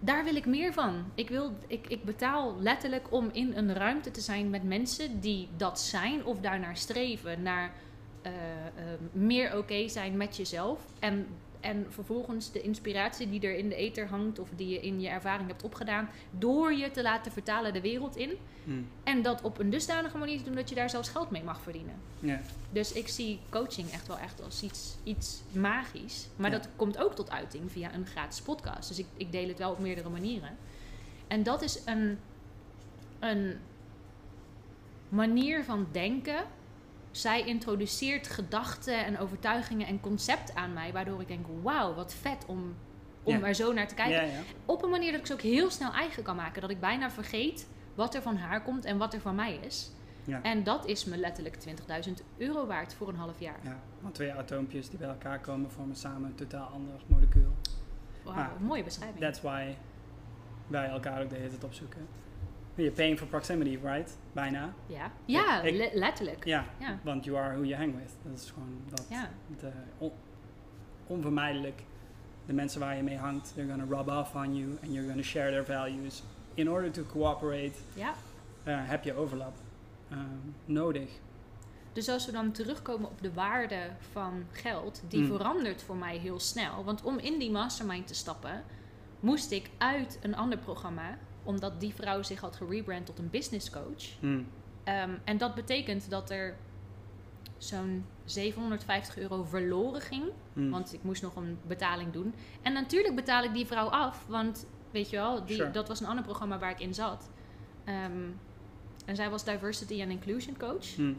daar wil ik meer van. Ik, wil, ik, ik betaal letterlijk om in een ruimte te zijn met mensen die dat zijn of daarnaar streven. Naar eh, eh, meer oké zijn met jezelf. En, en vervolgens de inspiratie die er in de ether hangt of die je in je ervaring hebt opgedaan, door je te laten vertalen de wereld in. Hm. En dat op een dusdanige manier te doen dat je daar zelfs geld mee mag verdienen. Ja. Dus ik zie coaching echt wel echt als iets, iets magisch. Maar dat komt ook tot uiting via een gratis podcast. Dus ik, ik deel het wel op meerdere manieren. En dat is een, een manier van denken. Zij introduceert gedachten en overtuigingen en concept aan mij. Waardoor ik denk, wauw, wat vet om, om Ja. er zo naar te kijken. Ja, ja. Op een manier dat ik ze ook heel snel eigen kan maken. Dat ik bijna vergeet wat er van haar komt en wat er van mij is. En dat is me letterlijk 20.000 euro waard voor een half jaar. ja. Want twee atoompjes die bij elkaar komen vormen samen een totaal ander molecuul. Wauw, Maar mooie beschrijving. That's why wij elkaar ook de hele tijd opzoeken. You're paying for proximity, right? Bijna. Ja, ja Ik- le- letterlijk. Ja, Ja. want you are who you hang with. Dat is gewoon dat. Ja. De, on- onvermijdelijk. De mensen waar je mee hangt, they're gonna rub off on you and you're gonna share their values. In order to cooperate, ja. eh, heb je overlap eh, nodig. Dus als we dan terugkomen op de waarde van geld, die Mm. verandert voor mij heel snel. Want om in die mastermind te stappen, moest ik uit een ander programma, omdat die vrouw zich had gerebrand tot een business coach. Hm. Ehm, en dat betekent dat er zo'n 750 euro verloren ging. Hm. Want ik moest nog een betaling doen. En natuurlijk betaal ik die vrouw af. Want weet je wel, die, Sure. dat was een ander programma waar ik in zat. Ehm, en zij was diversity and inclusion coach. Hm.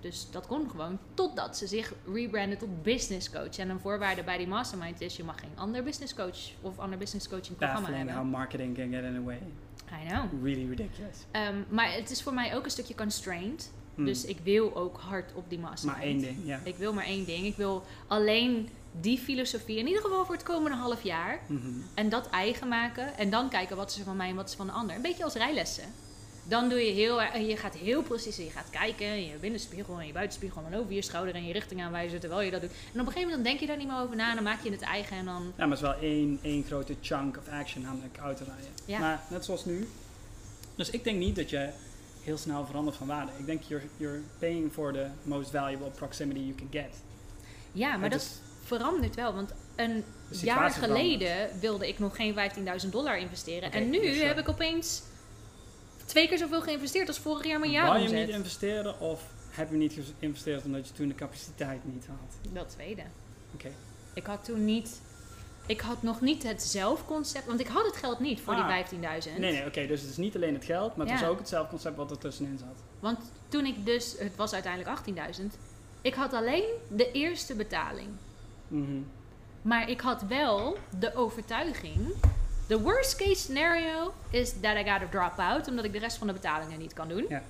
Dus dat kon gewoon totdat ze zich rebrandde tot business coach. En een voorwaarde bij die mastermind is: je mag geen ander business coach of ander business coaching programma Baffling hebben. how marketing can get in the way. I know. Really ridiculous. Ehm, maar het is voor mij ook een stukje constrained. Hmm. Dus ik wil ook hard op die massa. maar één ding, ja. Ik wil maar één ding. Ik wil alleen die filosofie, in ieder geval voor het komende half jaar. Mhm. En dat eigen maken. En dan kijken wat is er van mij en wat is van de ander. Een beetje als rijlessen. Dan doe je heel je gaat heel precies, je gaat kijken, je binnenspiegel en je buitenspiegel en over je schouder en je richting aanwijzen terwijl je dat doet. En op een gegeven moment denk je daar niet meer over na en dan maak je het eigen en dan, Ja, maar het is wel één, één grote chunk of action, namelijk autorijden. Ja. Maar net zoals nu. Dus ik denk niet dat je heel snel verandert van waarde. Ik denk you're, you're paying for the most valuable proximity you can get. ja, maar dat verandert wel. Want een jaar verandert. geleden wilde ik nog geen 15.000 dollar investeren. En nu heb ik opeens twee keer zoveel geïnvesteerd als vorig jaar mijn jaar Wou je hem niet investeren of heb je niet geïnvesteerd omdat je toen de capaciteit niet had? Dat tweede. Oké. Ik had toen niet... Ik had nog niet het zelfconcept, want ik had het geld niet voor Ah. die 15.000. Nee, nee, oké. dus het is niet alleen het geld, maar het Ja. was ook het zelfconcept wat er tussenin zat. Want toen ik dus, het was uiteindelijk 18.000, ik had alleen de eerste betaling. Mhm. Maar ik had wel de overtuiging. The worst case scenario is that I gotta drop out, omdat ik de rest van de betalingen niet kan doen. Ja.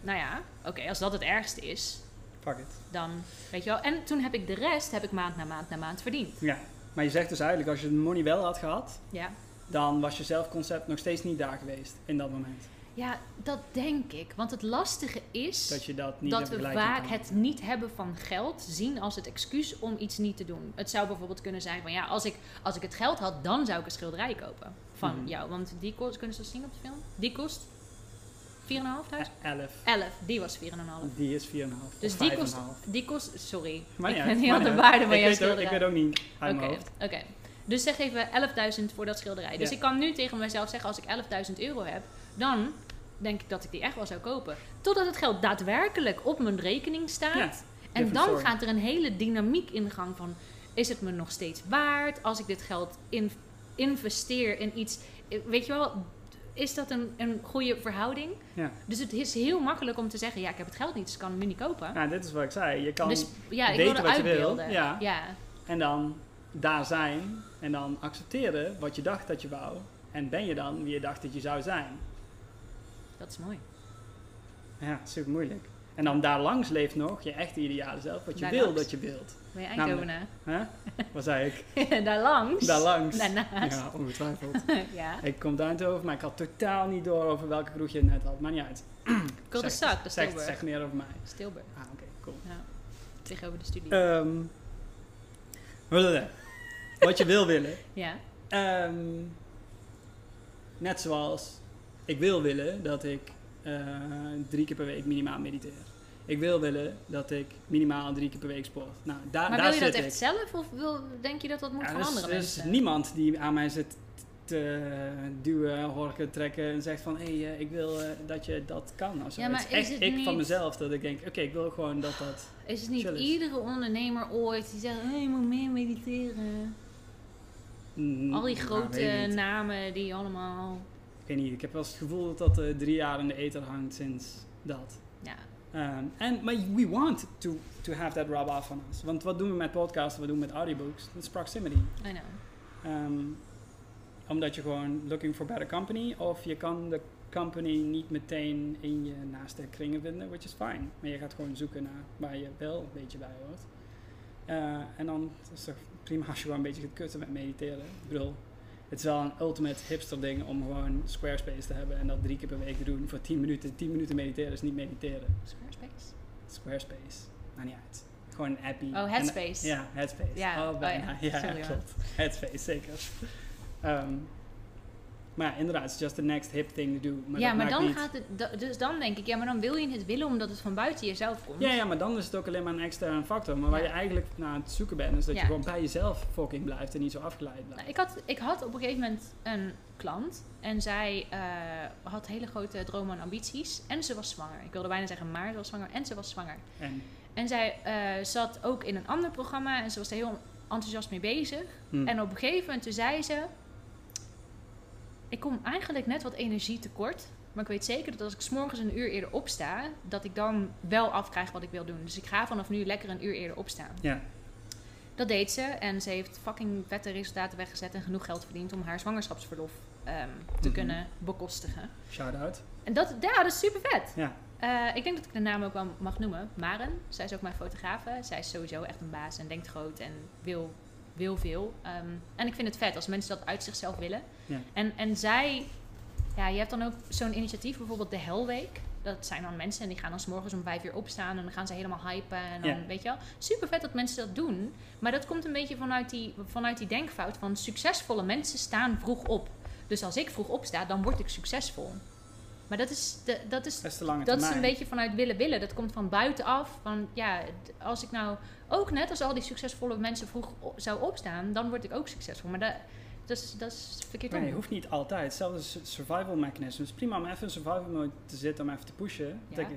Nou ja, oké, als dat het ergste is, Fuck it. dan weet je wel. En toen heb ik de rest, heb ik maand na maand na maand verdiend. Ja. Maar je zegt dus eigenlijk, als je de money wel had gehad, Ja. dan was je zelfconcept nog steeds niet daar geweest in dat moment. Ja, dat denk ik. Want het lastige is Dat je dat niet dat we vaak kan. het niet hebben van geld zien als het excuus om iets niet te doen. Het zou bijvoorbeeld kunnen zijn van ja, als ik, als ik het geld had, dan zou ik een schilderij kopen van Mhm. jou. Want die kost, kunnen ze dat zien op de film? Die kost 4.500? E- 11. 11, die was 4,5. Die is 4,5. Dus die 5,5. kost, die kost, sorry, Maar ik ben niet aan de waarde van jouw ook, ik schilderij. weet ook niet Oké, oké. Dus zeg even 11.000 voor dat schilderij. Dus Ja. ik kan nu tegen mezelf zeggen, als ik 11.000 euro heb, dan denk ik dat ik die echt wel zou kopen. Totdat het geld daadwerkelijk op mijn rekening staat. Ja, en dan gaat er een hele dynamiek in gang van, is het me nog steeds waard? Als ik dit geld in, investeer in iets, weet je wel, is dat een, een goede verhouding? Ja. Dus het is heel makkelijk om te zeggen, ja, ik heb het geld niet, dus ik kan het nu niet kopen. Ja, dit is wat ik zei. Je kan dus ja, ik weten wat je wil, uitbeelden. ja. ja. en dan daar zijn en dan accepteren wat je dacht dat je wou. En ben je dan wie je dacht dat je zou zijn. Dat is mooi. Ja, super moeilijk. En dan daar langs leeft nog je echte ideale zelf, wat je wil dat je wilt. Ben je Eindhoven, Hè? Wat zei ik? Daar langs. Daar langs. Daarnaast. Ja, ongetwijfeld. ja. ik kom daar over, maar ik had totaal niet door over welke kroeg je het net had. Maar niet uit. Cul-de-sac, Zeg- dat is zeg, Tilburg. zeg meer over mij. Stilburg. Ah, oké, cool. Ja. Tegenover de studie. Ehm, wat je wil willen. ja. Ehm, net zoals ik wil willen dat ik eh, drie keer per week minimaal mediteer. Ik wil willen dat ik minimaal drie keer per week sport. Nou, daar, Maar daar wil je dat echt ik. zelf of wil, denk je dat dat moet Ja, van er is- er is niemand die aan mij zit te duwen, horken, trekken en zegt van hé, hey, eh, ik wil eh, dat je dat kan. Of zo. Ja, maar het is echt het ik niet- van mezelf dat ik denk, oké, ik wil gewoon dat dat... Is het niet iedere ondernemer ooit die zegt, hey, je moet meer mediteren? mm, Al die nou, grote namen die allemaal... Ik weet niet, ik heb wel eens het gevoel dat dat eh, drie jaar in de ether hangt sinds dat. Ja, Ehm, En maar we want to, to have that rub off on us. Want wat doen we met podcasts, wat doen we met audiobooks? Dat is proximity. I know. Ehm, omdat je gewoon looking for better company. Of je kan de company niet meteen in je naaste kringen vinden, which is fine. Maar je gaat gewoon zoeken naar waar je wel een beetje bij hoort. Eh, en dan is het prima als je gewoon een beetje gaat kutten met mediteren. Ik bedoel, het is wel een ultimate hipster ding om gewoon Squarespace te hebben en dat drie keer per week te doen voor 10 minuten. 10 minuten mediteren is niet mediteren. Squarespace? Squarespace. Maakt niet uit. Gewoon een appie. Oh, En- Headspace. ja, Headspace. Ja, oh, oh bijna. ja. ja, klopt. Headspace, zeker. Ehm, maar ja, inderdaad, it's just the next hip thing to do. Maar ja, maar dan niet- gaat het... Dus dan denk ik, ja, maar dan wil je het willen omdat het van buiten jezelf komt. Ja, ja, maar dan is het ook alleen maar een externe factor. Maar waar Ja. je eigenlijk naar het zoeken bent, is dat Ja. je gewoon bij jezelf fucking blijft en niet zo afgeleid blijft. Nou, ik, had, ik had op een gegeven moment een klant en zij eh, had hele grote dromen en ambities. En ze was zwanger. Ik wilde bijna zeggen, maar ze was zwanger en ze was zwanger. En, En zij eh, zat ook in een ander programma en ze was er heel enthousiast mee bezig. hm, En op een gegeven moment toen zei ze... Ik kom eigenlijk net wat energie tekort. Maar ik weet zeker dat als ik morgens een uur eerder opsta... dat ik dan wel afkrijg wat ik wil doen. Dus ik ga vanaf nu lekker een uur eerder opstaan. ja, Dat deed ze en ze heeft fucking vette resultaten weggezet... en genoeg geld verdiend om haar zwangerschapsverlof ehm, te Mhm. kunnen bekostigen. Shout-out. En dat, ja, dat is super vet. Ja. Eh, ik denk dat ik de naam ook wel mag noemen. Maren, zij is ook mijn fotografe. Zij is sowieso echt een baas en denkt groot en wil, wil veel. Ehm, en ik vind het vet als mensen dat uit zichzelf willen. Ja. En, en zij, ja, je hebt dan ook zo'n initiatief, bijvoorbeeld de Hellweek. Dat zijn dan mensen en die gaan dan 's morgens om vijf uur opstaan en dan gaan ze helemaal hypen. En dan, Ja. weet je wel, super vet dat mensen dat doen. Maar dat komt een beetje vanuit die, vanuit die denkfout van succesvolle mensen staan vroeg op. Dus als ik vroeg opsta, dan word ik succesvol. Maar dat is, de, dat is Dat is dat is een beetje vanuit willen willen. Dat komt van buitenaf. Van ja, als ik nou ook net als al die succesvolle mensen vroeg zou opstaan, dan word ik ook succesvol. Maar dat, dat, is, dat is verkeerd om. Nee, hoeft niet altijd. Hetzelfde is het survival mechanism. Het is prima om even in survival mode te zitten, om even te pushen. Ja. Like,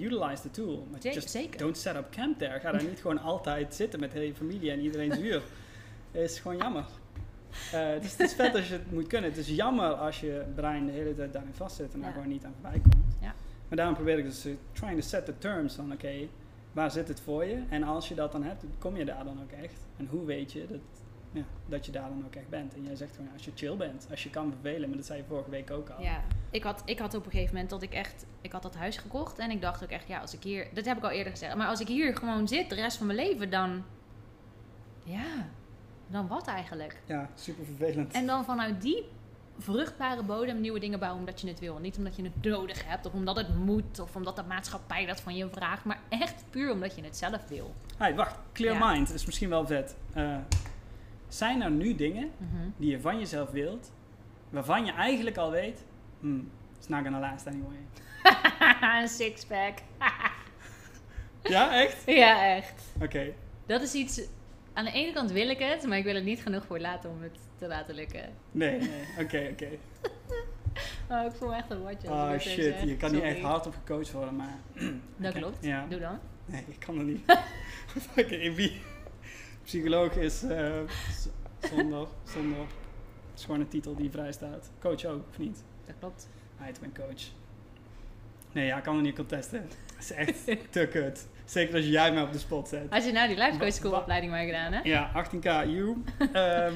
utilize the tool. Maar just zeker. don't set up camp there. Ga daar niet gewoon altijd zitten met de hele familie en iedereen zuur. is gewoon jammer. Eh, het, is, het is vet als je het moet kunnen. Het is jammer als je brein de hele tijd daarin vastzit en daar Ja. gewoon niet aan voorbij komt. Ja. Maar daarom probeer ik dus eh, trying to set the terms van oké, waar zit het voor je? En als je dat dan hebt, kom je daar dan ook echt? En hoe weet je dat, ja, dat je daar dan ook echt bent? En jij zegt gewoon als je chill bent, als je kan vervelen, maar dat zei je vorige week ook al. Ja, ik had, ik had op een gegeven moment dat ik echt, ik had dat huis gekocht en ik dacht ook echt, ja, als ik hier, dat heb ik al eerder gezegd, maar als ik hier gewoon zit de rest van mijn leven, dan, ja, dan wat eigenlijk? Ja, super vervelend. En dan vanuit die vruchtbare bodem nieuwe dingen bouwen omdat je het wil. Niet omdat je het nodig hebt of omdat het moet of omdat de maatschappij dat van je vraagt, maar echt puur omdat je het zelf wil. Hey, wacht, clear Ja. mind is misschien wel vet. Eh, zijn er nu dingen Mhm. die je van jezelf wilt, waarvan je eigenlijk al weet, hmm, it's not gonna last anyway. een sixpack. ja, echt? ja, echt. Oké. Dat is iets. Aan de ene kant wil ik het, maar ik wil het niet genoeg voor laten om het te laten lukken. Nee, nee, oké, oké. Oh, ik voel me echt een watje. Oh shit, je kan niet echt hard op gecoacht worden, maar... Dat klopt. Ja. Doe dan. Nee, ik kan er niet. Oké, wie? Psycholoog is eh, zonder, zonder... Het is gewoon een titel die vrij staat. Coach ook, of niet? Dat klopt. Hij ik ben coach. Nee, ja, ik kan er niet contesten. Dat is echt te kut. Zeker als jij mij op de spot zet. Als je nou die life coach school opleiding maar gedaan hè? Ja, 18k, you. Ehm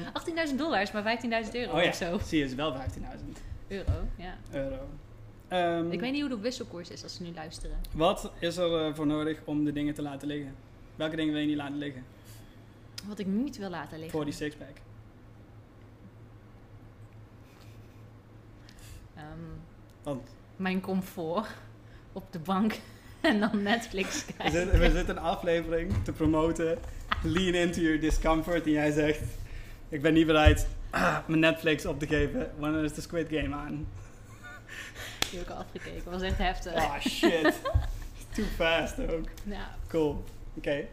18.000 dollars, maar 15.000 euro oh ja, of zo. zie je, is wel 15.000 Euro, ja. euro. Ehm, Ik weet niet hoe de wisselkoers is als ze nu luisteren. Wat is er eh, voor nodig om de dingen te laten liggen? Welke dingen wil je niet laten liggen? Wat ik niet wil laten liggen. Voor die sixpack. Ehm, Want mijn comfort op de bank en dan Netflix kijken. we zitten een aflevering te promoten. Lean into your discomfort. En jij zegt, ik ben niet bereid ah, mijn Netflix op te geven. Wanneer is de Squid Game aan? Die heb ik al afgekeken. was echt heftig. Oh shit. Too fast ook. Cool. Oké.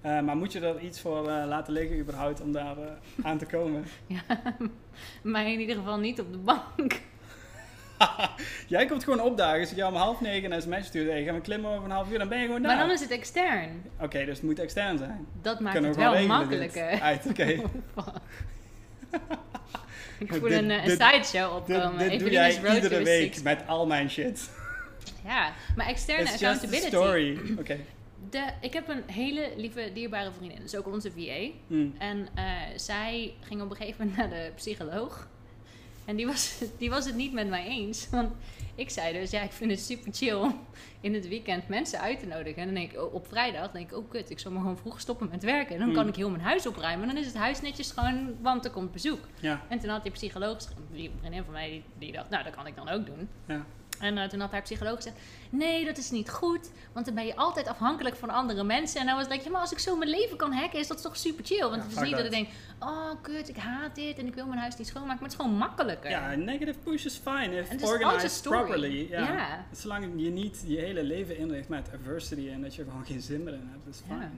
Eh, maar moet je er iets voor eh, laten liggen überhaupt om daar eh, aan te komen? ja, maar in ieder geval niet op de bank. Jij komt gewoon opdagen. Als ik jou om half negen een sms stuur, hey, gaan we klimmen over een half uur, dan ben je gewoon daar. Maar dan is het extern. Oké, dus het moet extern zijn. Dat maakt Kunnen het we wel regelen makkelijker. Uit, Oké. Ik voel dit- een, sideshow opkomen. dit doe jij iedere week Six. met al mijn shit. Ja, maar externe It's accountability. story. Oké. De, ik heb een hele lieve, dierbare vriendin. Dat is ook onze VA. Hmm. En eh, zij ging op een gegeven moment naar de psycholoog. En die was, die was het niet met mij eens. Want ik zei dus, ja, ik vind het super chill om in het weekend mensen uit te nodigen. En dan denk ik, oh, op vrijdag denk ik, oh kut, ik zal maar gewoon vroeg stoppen met werken. En dan kan Hmm. ik heel mijn huis opruimen. En dan is het huis netjes gewoon, want er komt bezoek. Ja. En toen had die psycholoog, die vriendin van mij, die, die dacht, nou, dat kan ik dan ook doen. Ja. En eh, toen had haar psycholoog gezegd, nee, dat is niet goed, want dan ben je altijd afhankelijk van andere mensen. En dan was het like, ja, maar als ik zo mijn leven kan hacken, is dat toch super chill? Want Ja, het is niet dat ik denk, oh kut, ik haat dit en ik wil mijn huis niet schoonmaken, maar het is gewoon makkelijker. Ja, negative push is fine if het is organized properly. Ja. Zolang je niet je hele leven inricht met adversity en dat je er gewoon geen zin meer in hebt, is fine.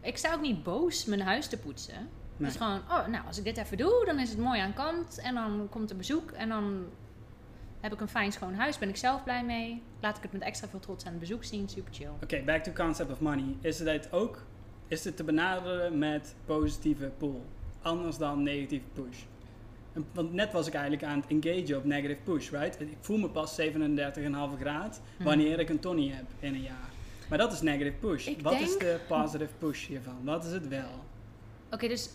Ik sta ook niet boos mijn huis te poetsen. Nee. Is gewoon, oh, nou, als ik dit even doe, dan is het mooi aan kant. En dan komt er bezoek en dan heb ik een fijn schoon huis, ben ik zelf blij mee. Laat ik het met extra veel trots aan het bezoek zien, super chill. Oké, back to concept of money. Is het ook is het te benaderen met positieve pull? Anders dan negatieve push? En- Want net was ik eigenlijk aan het engagen op negative push, right? Ik voel me pas 37,5 graad Hmm. wanneer ik een Tony heb in een jaar. Maar dat is negative push. Ik Wat is de positive push hiervan? Wat is het wel? Oké, dus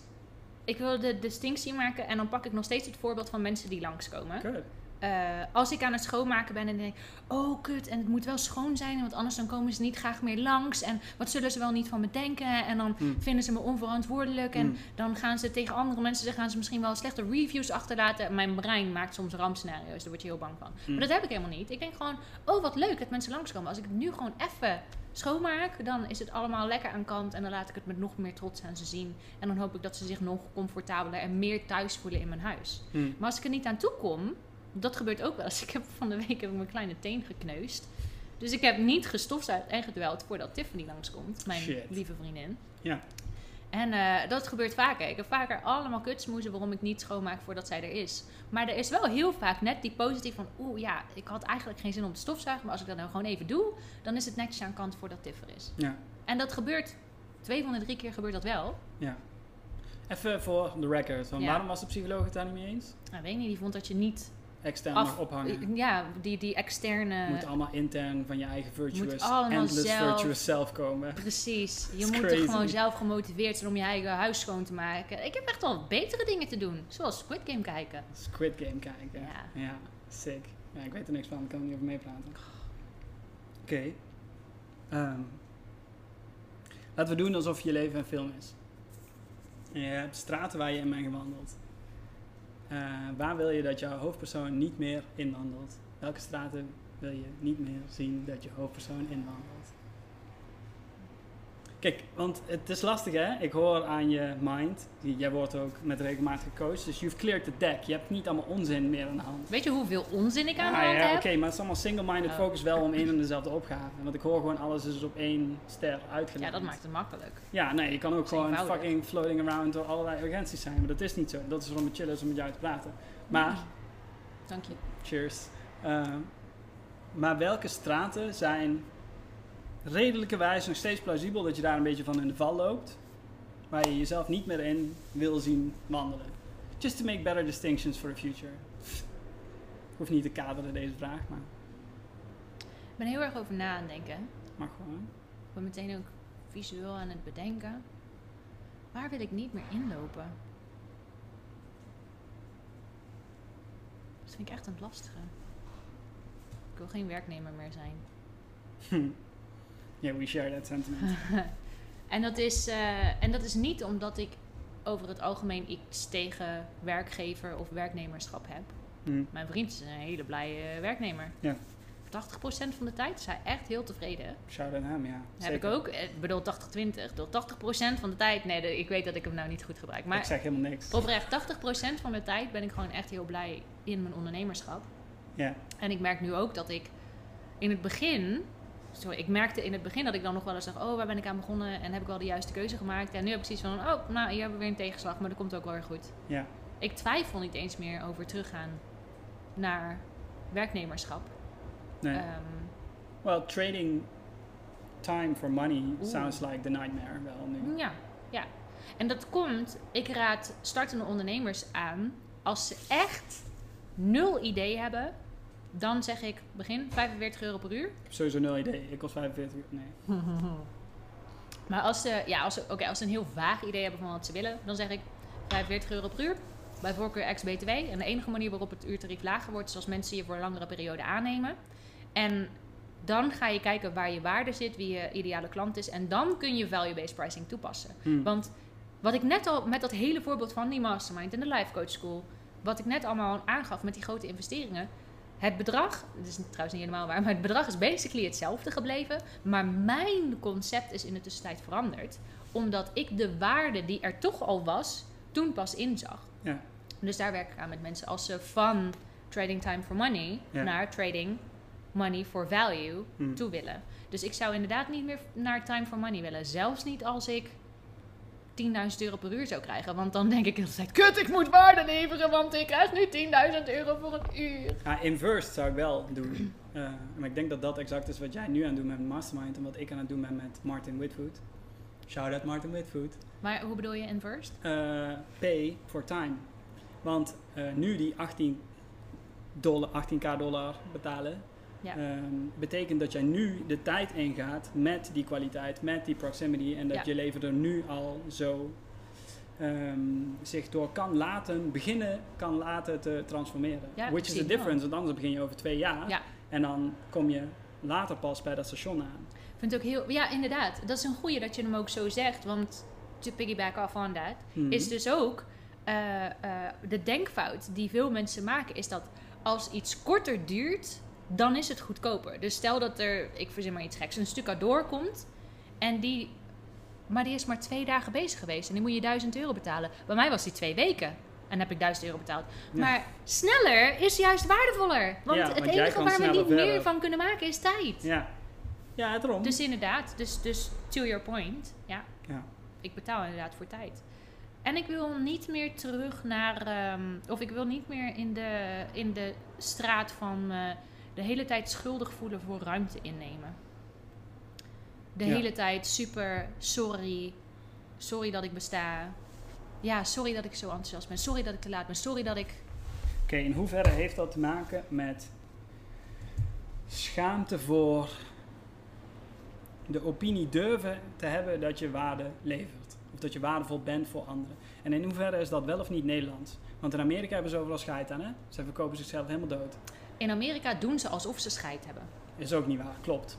ik wil de distinctie maken en dan pak ik nog steeds het voorbeeld van mensen die langskomen. Good. Eh, als ik aan het schoonmaken ben en denk, oh kut, en het moet wel schoon zijn, want anders dan komen ze niet graag meer langs. En wat zullen ze wel niet van me denken? En dan Mm. vinden ze me onverantwoordelijk. En Mm. dan gaan ze tegen andere mensen, dan gaan ze misschien wel slechte reviews achterlaten. Mijn brein maakt soms rampscenario's, daar word je heel bang van. Mm. Maar dat heb ik helemaal niet. Ik denk gewoon, oh wat leuk dat mensen langskomen. Als ik het nu gewoon even schoonmaak, dan is het allemaal lekker aan kant. En dan laat ik het met nog meer trots aan ze zien. En dan hoop ik dat ze zich nog comfortabeler en meer thuis voelen in mijn huis. Hmm. Maar als ik er niet aan toe kom, dat gebeurt ook wel eens. Ik heb van de week heb ik mijn kleine teen gekneusd. Dus ik heb niet gestofzuigd en gedweld voordat Tiffany langskomt, mijn Shit. lieve vriendin. Ja. En eh, dat gebeurt vaker. Ik heb vaker allemaal kutsmoezen waarom ik niet schoonmaak voordat zij er is. Maar er is wel heel vaak net die positief van... Oeh ja, ik had eigenlijk geen zin om te stofzuigen. Maar als ik dat nou gewoon even doe... dan is het netjes aan kant voordat Tiff er is. Ja. En dat gebeurt... Twee van de drie keer gebeurt dat wel. ja. Even voor de record. Ja. waarom was de psycholoog het daar niet mee eens? Nou, weet niet, die vond dat je niet... Extern Af- mag ophangen. Ja, die, die externe... Moet allemaal intern van je eigen virtuous, endless zelf. virtuous self komen. Precies. Je moet er gewoon zelf gemotiveerd zijn om je eigen huis schoon te maken. Ik heb echt wel betere dingen te doen. Zoals Squid Game kijken. Squid Game kijken. Ja. Ja, sick. Ja, ik weet er niks van, ik kan er niet over meepraten. Oké. Ehm, laten we doen alsof je leven een film is. En je hebt straten waar je in bent gewandeld. Eh, waar wil je dat jouw hoofdpersoon niet meer inwandelt? Welke straten wil je niet meer zien dat je hoofdpersoon inwandelt? Kijk, want het is lastig hè. Ik hoor aan je mind. Jij wordt ook met regelmatig gecoacht. Dus you've cleared the deck. Je hebt niet allemaal onzin meer aan de hand. Weet je hoeveel onzin ik aan de Ah, hand ja, heb? oké, maar het is allemaal single-minded Oh. focus wel om één en dezelfde opgave. Want ik hoor gewoon alles is op één ster uitgelegd. Ja, dat maakt het makkelijk. Ja, nee, je kan ook gewoon eenvoudig. fucking floating around door allerlei urgenties zijn. Maar dat is niet zo. Dat is waarom het chill is om met jou te praten. Maar, Dank je. cheers. Ehm, maar welke straten zijn redelijkerwijs nog steeds plausibel dat je daar een beetje van in de val loopt? Waar je jezelf niet meer in wil zien wandelen. Just to make better distinctions for the future. Ik hoef niet te kaderen deze vraag, maar Ik ben heel erg over na aan denken. mag gewoon. Ik ben meteen ook visueel aan het bedenken. Waar wil ik niet meer inlopen? Dat vind ik echt een lastige. Ik wil geen werknemer meer zijn. Yeah, we share that sentiment. En dat, is, eh, en dat is niet omdat ik over het algemeen iets tegen werkgever of werknemerschap heb. Hm. Mijn vriend is een hele blije werknemer. Ja. 80% van de tijd is hij echt heel tevreden. Shout out hem, ja. Dat heb ik ook. Eh, Ik bedoel 80-20. Ik bedoel 80% van de tijd. Nee, ik weet dat ik hem nou niet goed gebruik. ik Maar zeg helemaal niks. oprecht, 80% van de tijd ben ik gewoon echt heel blij in mijn ondernemerschap. Ja, En ik merk nu ook dat ik in het begin. Sorry, ik merkte in het begin dat ik dan nog wel eens dacht: Oh, waar ben ik aan begonnen? En heb ik wel de juiste keuze gemaakt? En nu heb ik zoiets van: Oh, nou, hier hebben we weer een tegenslag, maar dat komt ook wel weer goed. ja. Ik twijfel niet eens meer over teruggaan naar werknemerschap. Nee. Ehm, well, trading time for money Oeh. sounds like the nightmare wel nu. Ja, ja. En dat komt, ik raad startende ondernemers aan, als ze echt nul idee hebben, dan zeg ik begin 45 euro per uur. Ik heb sowieso nul idee. Ik kost 45 uur. Nee. Maar als ze, ja, als ze, oké, als ze een heel vaag idee hebben van wat ze willen, dan zeg ik 45 euro per uur. Bij voorkeur ex-BTW. En de enige manier waarop het uurtarief lager wordt, is als mensen je voor een langere periode aannemen. En dan ga je kijken waar je waarde zit, wie je ideale klant is. En dan kun je value-based pricing toepassen. Hm. Want wat ik net al met dat hele voorbeeld van die mastermind en de life coach school, wat ik net allemaal aangaf met die grote investeringen. Het bedrag, dat is trouwens niet helemaal waar, maar het bedrag is basically hetzelfde gebleven. Maar mijn concept is in de tussentijd veranderd. Omdat ik de waarde die er toch al was, toen pas inzag. Ja. Dus daar werk ik aan met mensen als ze van trading time for money Ja. naar trading money for value Hm. toe willen. Dus ik zou inderdaad niet meer naar time for money willen. Zelfs niet als ik 10.000 euro per uur zou krijgen. Want dan denk ik de hele tijd, kut, ik moet waarde leveren, want ik krijg nu 10.000 euro voor een uur. Ja, inversed zou ik wel doen. Eh, maar ik denk dat dat exact is wat jij nu aan het doen bent met Mastermind en wat ik aan het doen ben met Martin Whitfoot. Shout out Martin Whitfoot. Maar hoe bedoel je inversed? Eh, pay for time. Want eh, nu die 18 dollar, 18k dollar betalen, Ja. ehm, betekent dat jij nu de tijd ingaat met die kwaliteit, met die proximity en dat Ja. je leven er nu al zo, eh, ehm, zich door kan laten beginnen, kan laten te transformeren. Ja, Which is the difference, want anders begin je over twee jaar Ja. en dan kom je later pas bij dat station aan. Ik vind het ook heel... Ja, inderdaad. Dat is een goeie dat je hem ook zo zegt. Want to piggyback off on that... Mhm. is dus ook eh, eh, de denkfout die veel mensen maken, is dat als iets korter duurt, dan is het goedkoper. Dus stel dat er, ik verzin maar iets geks, een stucador komt en die, maar die is maar twee dagen bezig geweest en die moet je 1000 euro betalen. Bij mij was die twee weken. En heb ik 1000 euro betaald. Ja. Maar sneller is juist waardevoller. Want Ja, het want enige waar we niet meer van kunnen maken is tijd. Ja, ja daarom. Dus inderdaad, dus, dus to your point, ja, ja. ik betaal inderdaad voor tijd. En ik wil niet meer terug naar, ehm, of ik wil niet meer in de, in de straat van eh, de hele tijd schuldig voelen voor ruimte innemen. De Ja. hele tijd super, sorry, sorry dat ik besta. Ja, sorry dat ik zo enthousiast ben. Sorry dat ik te laat ben. Sorry dat ik. Oké, in hoeverre heeft dat te maken met schaamte voor de opinie durven te hebben dat je waarde levert? Of dat je waardevol bent voor anderen? En in hoeverre is dat wel of niet Nederlands? Want in Amerika hebben ze overal scheid aan, hè? Ze verkopen zichzelf helemaal dood. In Amerika doen ze alsof ze scheid hebben. Is ook niet waar, klopt.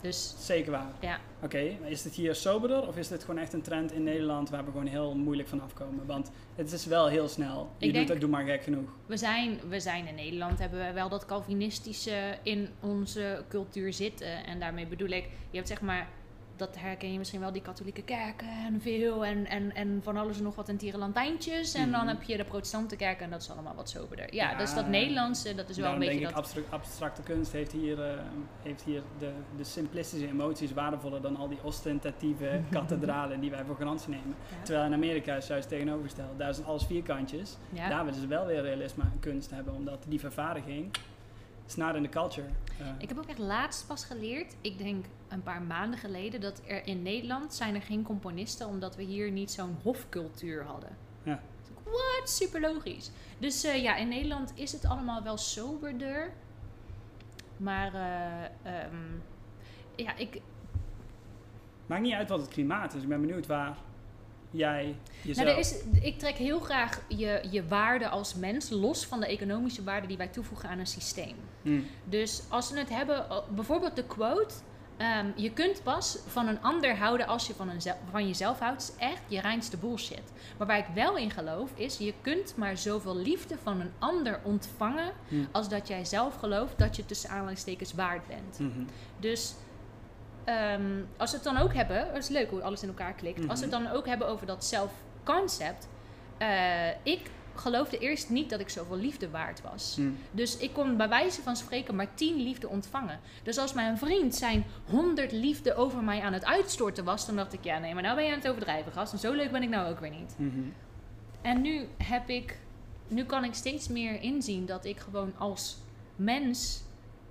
Dus Zeker waar. ja, Oké, maar is dit hier soberder of is dit gewoon echt een trend in Nederland waar we gewoon heel moeilijk van afkomen? Want het is wel heel snel. Je Ik doet denk- doe maar gek genoeg. We zijn, we zijn in Nederland, hebben we wel dat Calvinistische in onze cultuur zitten. En daarmee bedoel ik, je hebt zeg maar, dat herken je misschien wel, die katholieke kerken en veel. En, en, en van alles en nog wat en tierenlantijntjes. En dan Mhm. heb je de protestante kerken en dat is allemaal wat soberder. Ja, Ja, dus dat Nederlandse, dat is wel een beetje denk dat... ik, abstracte kunst heeft hier, eh, heeft hier de, de simplistische emoties waardevoller dan al die ostentatieve kathedralen die wij voor garantie nemen. Ja. Terwijl in Amerika is juist tegenovergesteld. Daar zijn alles vierkantjes. Ja. Daar willen ze wel weer realisme en kunst hebben, omdat die vervaardiging is not in the culture. Eh, Ik heb ook echt laatst pas geleerd, ik denk een paar maanden geleden, dat er in Nederland zijn er geen componisten omdat we hier niet zo'n hofcultuur hadden. Ja. Wat? Super logisch. Dus eh, ja, in Nederland is het allemaal wel soberder. Maar eh, ehm, ja, ik, Maakt niet uit wat het klimaat is. Ik ben benieuwd waar jij jezelf... nou, er is, ik trek heel graag je, je waarde als mens los van de economische waarde die wij toevoegen aan een systeem. Hm. Dus als we het hebben, bijvoorbeeld de quote. ehm, je kunt pas van een ander houden als je van, een van jezelf houdt. is echt je reinste bullshit. Maar waar ik wel in geloof is, je kunt maar zoveel liefde van een ander ontvangen. Hm. als dat jij zelf gelooft dat je tussen aanhalingstekens waard bent. Mhm. Dus ehm, als we het dan ook hebben, het is leuk hoe alles in elkaar klikt. Als we het dan ook hebben over dat zelfconcept. eh ik geloofde eerst niet dat ik zoveel liefde waard was. Hm. Dus ik kon bij wijze van spreken maar 10 liefde ontvangen. Dus als mijn vriend zijn 100 liefde over mij aan het uitstorten was, dan dacht ik, ja nee, maar nou ben je aan het overdrijven, gast. En zo leuk ben ik nou ook weer niet. Mhm. En nu heb ik, nu kan ik steeds meer inzien dat ik gewoon als mens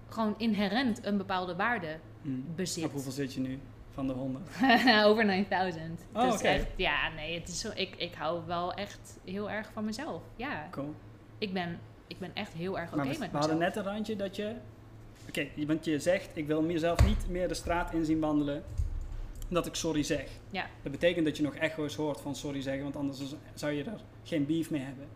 gewoon inherent een bepaalde waarde Hm. bezit. Op hoeveel zit je nu van de honderd? Over 9000. Oh, Het is oké. echt, ja, nee, het is zo, ik, ik hou wel echt heel erg van mezelf. Ja, Cool. ik ben, ik ben echt heel erg oké we, met we mezelf. hadden net een randje dat je... Oké, want je zegt, ik wil mezelf niet meer de straat in zien wandelen dat ik sorry zeg. Ja. Dat betekent dat je nog echo's hoort van sorry zeggen, want anders zou je er geen beef mee hebben.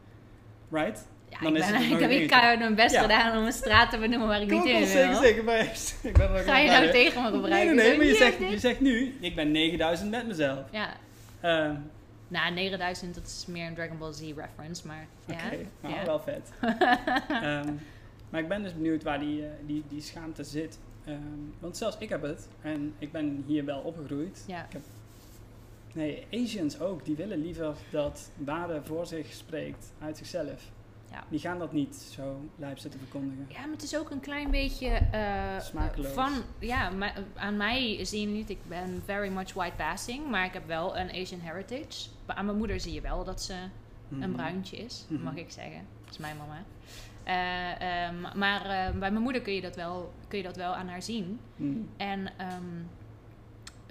Right? Ja, Dan ik, ben, heb ik heb mijn best Ja. gedaan om een straat te benoemen waar ik niet in zeker, wil. zeker. Maar ik ben er Ga je nou tegen me gebruiken? nee, nee, maar je zegt, je zegt nu, ik ben 9000 met mezelf. Ja, Ehm, nou 9000 dat is meer een Dragon Ball Z reference, maar ja. Oké, nou, ja. wel vet. Ehm, maar ik ben dus benieuwd waar die, eh, die, die schaamte zit. Ehm, want zelfs ik heb het. En ik ben hier wel opgegroeid. Ja. Ik heb, nee, Asians ook. Die willen liever dat waarde voor zich spreekt uit zichzelf. Ja. Die gaan dat niet zo lijp zitten verkondigen. Ja, maar het is ook een klein beetje eh, Smakeloos. van, ja, ma- aan mij zie je niet, ik ben very much white passing, maar ik heb wel een Asian heritage. Maar aan mijn moeder zie je wel dat ze een Mhm. bruintje is, Mhm. mag ik zeggen. Dat is mijn mama. Eh, ehm, maar eh, bij mijn moeder kun je, dat wel, kun je dat wel aan haar zien. Mhm. En ehm,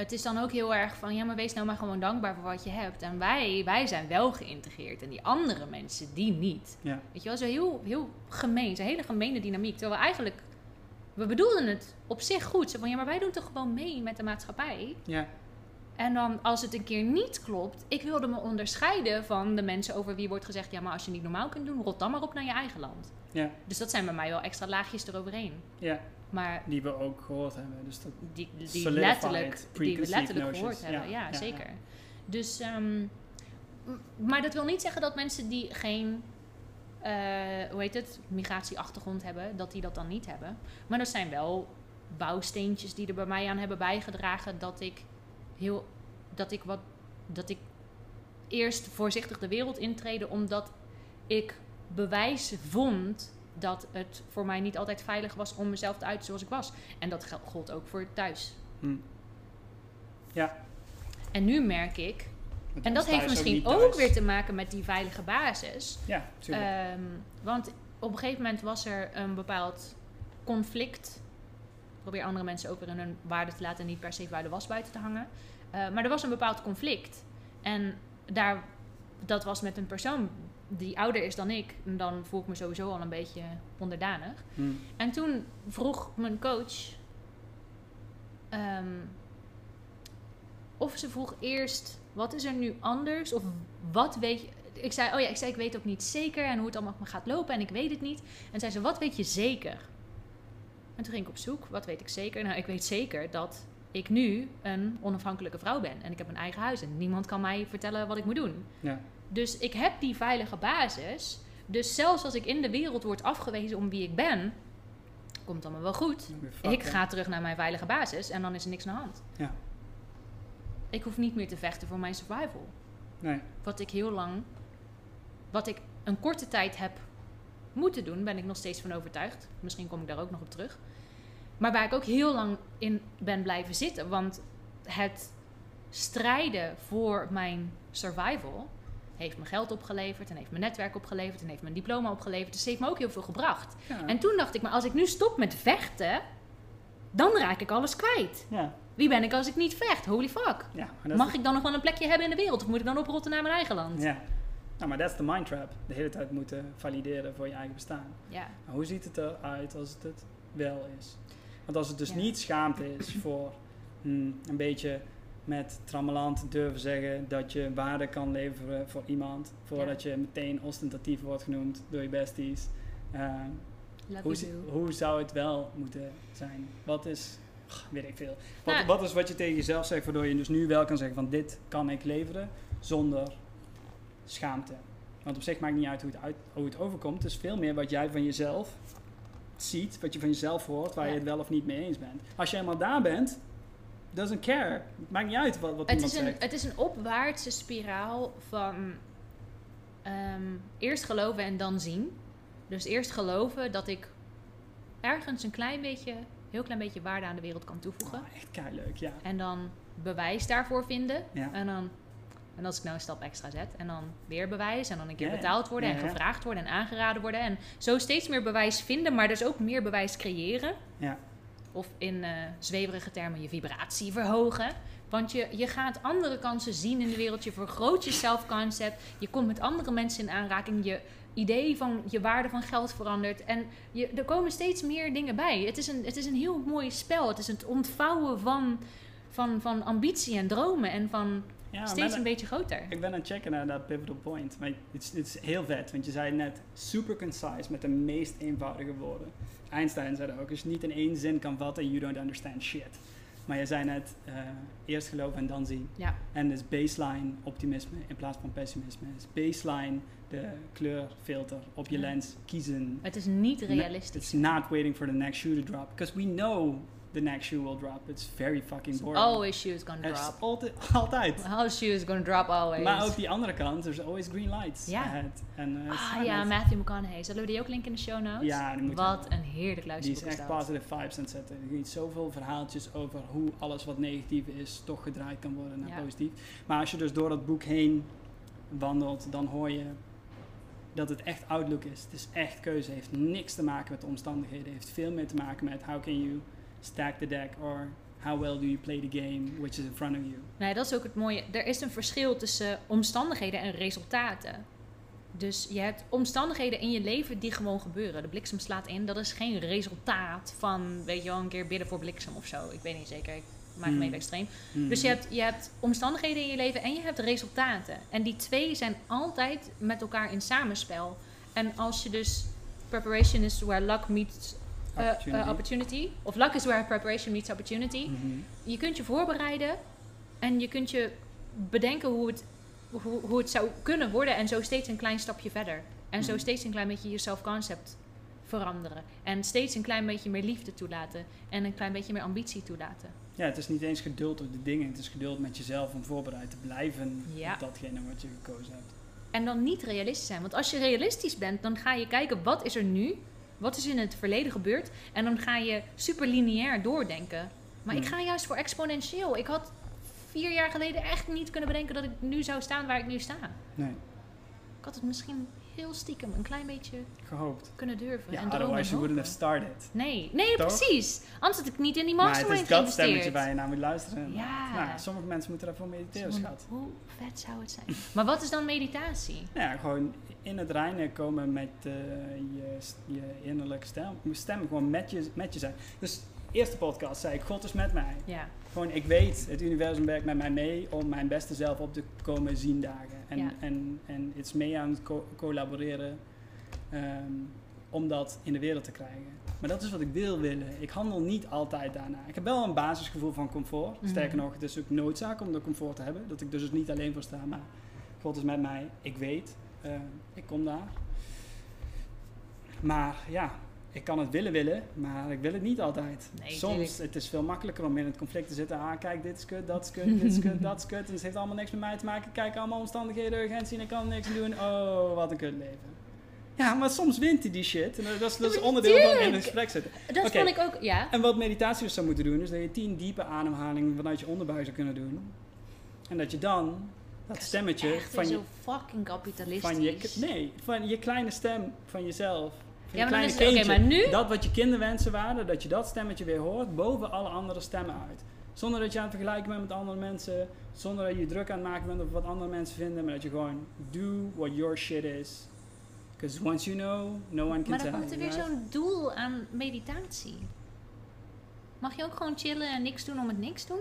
het is dan ook heel erg van, ja, maar wees nou maar gewoon dankbaar voor wat je hebt. En wij, wij zijn wel geïntegreerd en die andere mensen, die niet. Ja. Weet je wel, zo heel, heel gemeen, zo'n hele gemene dynamiek. Terwijl we eigenlijk, we bedoelden het op zich goed. Zo van, ja, maar wij doen toch gewoon mee met de maatschappij. ja. En dan als het een keer niet klopt, ik wilde me onderscheiden van de mensen over wie wordt gezegd: ja, maar als je niet normaal kunt doen, rot dan maar op naar je eigen land. Ja, Dus dat zijn bij mij wel extra laagjes eroverheen. ja, Maar die we ook gehoord hebben. Dus dat, die, letterlijk, die we letterlijk notions. gehoord hebben. Ja, Ja, ja, zeker. ja. Dus, ehm, maar dat wil niet zeggen dat mensen die geen, eh, hoe heet het, migratieachtergrond hebben, dat die dat dan niet hebben. Maar er zijn wel bouwsteentjes die er bij mij aan hebben bijgedragen dat ik heel, dat ik wat, dat ik eerst voorzichtig de wereld intreden, omdat ik bewijs vond dat het voor mij niet altijd veilig was om mezelf te uiten zoals ik was. En dat gel- gold ook voor thuis. hm. Ja. En nu merk ik, Het en dat heeft misschien ook weer te maken met die veilige basis. Ja, tuurlijk. Ehm, want op een gegeven moment was er een bepaald conflict. Ik probeer andere mensen ook weer in hun waarde te laten en niet per se bij de was buiten te hangen. Eh, maar er was een bepaald conflict. En daar, dat was met een persoon die ouder is dan ik. En dan voel ik me sowieso al een beetje onderdanig. Hm. En toen vroeg mijn coach. ehm, of ze vroeg eerst: wat is er nu anders? Of wat weet je. Ik zei: Oh ja, ik zei: Ik weet ook niet zeker. En hoe het allemaal gaat lopen. En ik weet het niet. En zei ze: Wat weet je zeker? En toen ging ik op zoek: Wat weet ik zeker? Nou, ik weet zeker dat ik nu een onafhankelijke vrouw ben. En ik heb een eigen huis. En niemand kan mij vertellen wat ik moet doen. Ja. Dus ik heb die veilige basis. Dus zelfs als ik in de wereld word afgewezen om wie ik ben, komt allemaal wel goed. Fuck, Ik hè. ga terug naar mijn veilige basis en dan is er niks aan de hand. Ja. Ik hoef niet meer te vechten voor mijn survival. Nee. Wat ik heel lang, wat ik een korte tijd heb moeten doen, ben ik nog steeds van overtuigd. Misschien kom ik daar ook nog op terug. Maar waar ik ook heel lang in ben blijven zitten. Want het strijden voor mijn survival heeft me geld opgeleverd en heeft mijn netwerk opgeleverd en heeft mijn diploma opgeleverd. Dus het heeft me ook heel veel gebracht. Ja. En toen dacht ik, maar als ik nu stop met vechten, dan raak ik alles kwijt. ja. Wie ben ik als ik niet vecht? Holy fuck. Ja, Mag ik dan nog wel een plekje hebben in de wereld? Of moet ik dan oprotten naar mijn eigen land? Ja. Nou, maar dat is de mind trap. De hele tijd moeten valideren voor je eigen bestaan. Ja. Maar hoe ziet het eruit als het het wel is? Want als het dus Ja. niet schaamte is voor hmm, een beetje met trammeland durven zeggen dat je waarde kan leveren voor iemand, voordat je meteen ostentatief wordt genoemd door je besties. Eh, hoe, hoe zou het wel moeten zijn? Wat is, ach, weet ik veel. Wat, Nou- wat is wat je tegen jezelf zegt, waardoor je dus nu wel kan zeggen van dit kan ik leveren zonder schaamte? Want op zich maakt niet uit hoe het, uit, hoe het overkomt. Het is veel meer wat jij van jezelf ziet, wat je van jezelf hoort, waar Ja. je het wel of niet mee eens bent. Als je eenmaal daar bent, doesn't care. Het maakt niet uit wat, wat Het iemand is, een, zegt. het is een opwaartse spiraal van ehm, eerst geloven en dan zien. Dus eerst geloven dat ik ergens een klein beetje, heel klein beetje waarde aan de wereld kan toevoegen. Oh, echt kei leuk, ja. En dan bewijs daarvoor vinden. Ja. En dan, en als ik nou een stap extra zet, en dan weer bewijs, en dan een keer Ja, betaald worden, Ja, en gevraagd worden, en aangeraden worden. En zo steeds meer bewijs vinden, maar dus ook meer bewijs creëren. Ja. Of in eh, zweverige termen je vibratie verhogen. Want je, je gaat andere kansen zien in de wereld. Je vergroot je zelfconcept. Je komt met andere mensen in aanraking. Je idee van je waarde van geld verandert. En je, er komen steeds meer dingen bij. Het is, een, het is een heel mooi spel. Het is het ontvouwen van, van, van ambitie en dromen. En van ja steeds een beetje groter. Ik ben aan het checken naar dat pivotal point. Maar het is, het is heel vet, want je zei net super concise met de meest eenvoudige woorden. Einstein zei dat ook, als je niet in één zin kan vatten, you don't understand shit. Maar je zei net, eh, eerst geloven en dan zien. Ja. En dus baseline optimisme in plaats van pessimisme. Dus baseline de kleurfilter op je Ja. lens kiezen. Het is niet It's realistisch. not waiting for the next shoe to drop. Because we know the next shoe will drop. It's very fucking boring. Always shoes gonna is drop. altijd, altijd. All shoes gonna drop always. Maar ook die andere kant, there's always green lights Ja. ahead. En, eh, Ah ja. Matthew McConaughey. Zullen we die ook linken in de show notes? Ja, die moet Wat je- een heerlijk Die is luisterboek echt is dat. positive vibes aan het zetten. Er giet zoveel verhaaltjes over hoe alles wat negatief is toch gedraaid kan worden naar Ja. positief. Maar als je dus door dat boek heen wandelt, dan hoor je dat het echt outlook is. Het is echt keuze. Het heeft niks te maken met de omstandigheden. Het heeft veel meer te maken met how can you stack the deck or how well do you play the game which is in front of you. Nee, dat is ook het mooie. Er is een verschil tussen omstandigheden en resultaten. Dus je hebt omstandigheden in je leven die gewoon gebeuren. De bliksem slaat in. Dat is geen resultaat van, weet je wel, een keer bidden voor bliksem of zo. Ik weet niet zeker. Ik maak hem Hmm. even extreem. Hmm. Dus je hebt, je hebt omstandigheden in je leven en je hebt resultaten. En die twee zijn altijd met elkaar in samenspel. En als je dus preparation is where luck meets Opportunity. opportunity. Of luck is where preparation meets opportunity. Mhm. Je kunt je voorbereiden en je kunt je bedenken hoe het, hoe, hoe het zou kunnen worden. En zo steeds een klein stapje verder. En zo Mhm. steeds een klein beetje je self-concept veranderen. En steeds een klein beetje meer liefde toelaten. En een klein beetje meer ambitie toelaten. Ja, het is niet eens geduld op de dingen. Het is geduld met jezelf om voorbereid te blijven Ja. op datgene wat je gekozen hebt. En dan niet realistisch zijn. Want als je realistisch bent, dan ga je kijken wat is er nu, wat is in het verleden gebeurd. En dan ga je super lineair doordenken. Maar ik Hmm. ga juist voor exponentieel. Ik had vier jaar geleden echt niet kunnen bedenken dat ik nu zou staan waar ik nu sta. Nee, Ik had het misschien heel stiekem een klein beetje gehoopt. kunnen durven. Ja, en otherwise you wouldn't have started. Nee, nee, Toch? precies. Anders had ik niet in die Maar het mastermind is dat stemmetje waar je naar moet luisteren. Ja. Nou, sommige mensen moeten daarvoor mediteren, schat. Hoe vet zou het zijn? Maar wat is dan meditatie? Nou ja, gewoon in het reinen komen met eh, je, je innerlijke stem. Stem gewoon met je, met je zijn. Dus eerste podcast zei ik, God is met mij. Ja, Gewoon, ik weet, het universum werkt met mij mee om mijn beste zelf op te komen zien dagen. En, Ja. en, en het is mee aan het co- collaboreren ehm, om dat in de wereld te krijgen. Maar dat is wat ik wil willen. Ik handel niet altijd daarna. Ik heb wel een basisgevoel van comfort. Mhm. Sterker nog, het is ook noodzaak om dat comfort te hebben. Dat ik dus niet alleen voor sta, maar God is met mij. Ik weet, eh, ik kom daar. Maar ja, ik kan het willen willen, maar ik wil het niet altijd. Nee, Soms het is veel makkelijker om in het conflict te zitten. Ah, kijk, dit is kut, dat is kut, dit is kut, dat is kut. En het heeft allemaal niks met mij te maken. Kijk, allemaal omstandigheden, urgentie en ik kan niks doen. Oh, wat een kut leven. Ja, maar soms wint hij die shit. En dat is, dat is onderdeel van in een gesprek zitten. dat ik ook, ja. En wat meditatie dus zou moeten doen, is dat je tien diepe ademhalingen vanuit je onderbuik zou kunnen doen. En dat je dan dat stemmetje Echt van je, zo fucking kapitalistisch. van je, nee, van je kleine stem van jezelf. Van Ja, je maar kleine kindje. maar nu- Dat wat je kinderwensen waren, dat je dat stemmetje weer hoort boven alle andere stemmen uit. Zonder dat je aan het vergelijken bent met andere mensen. Zonder dat je druk aan het maken bent op wat andere mensen vinden. Maar dat je gewoon do what your shit is. Because once you know, no one can Maar tell dan komt er weer zo'n doel aan meditatie. Mag je ook gewoon chillen en niks doen om het niks doen?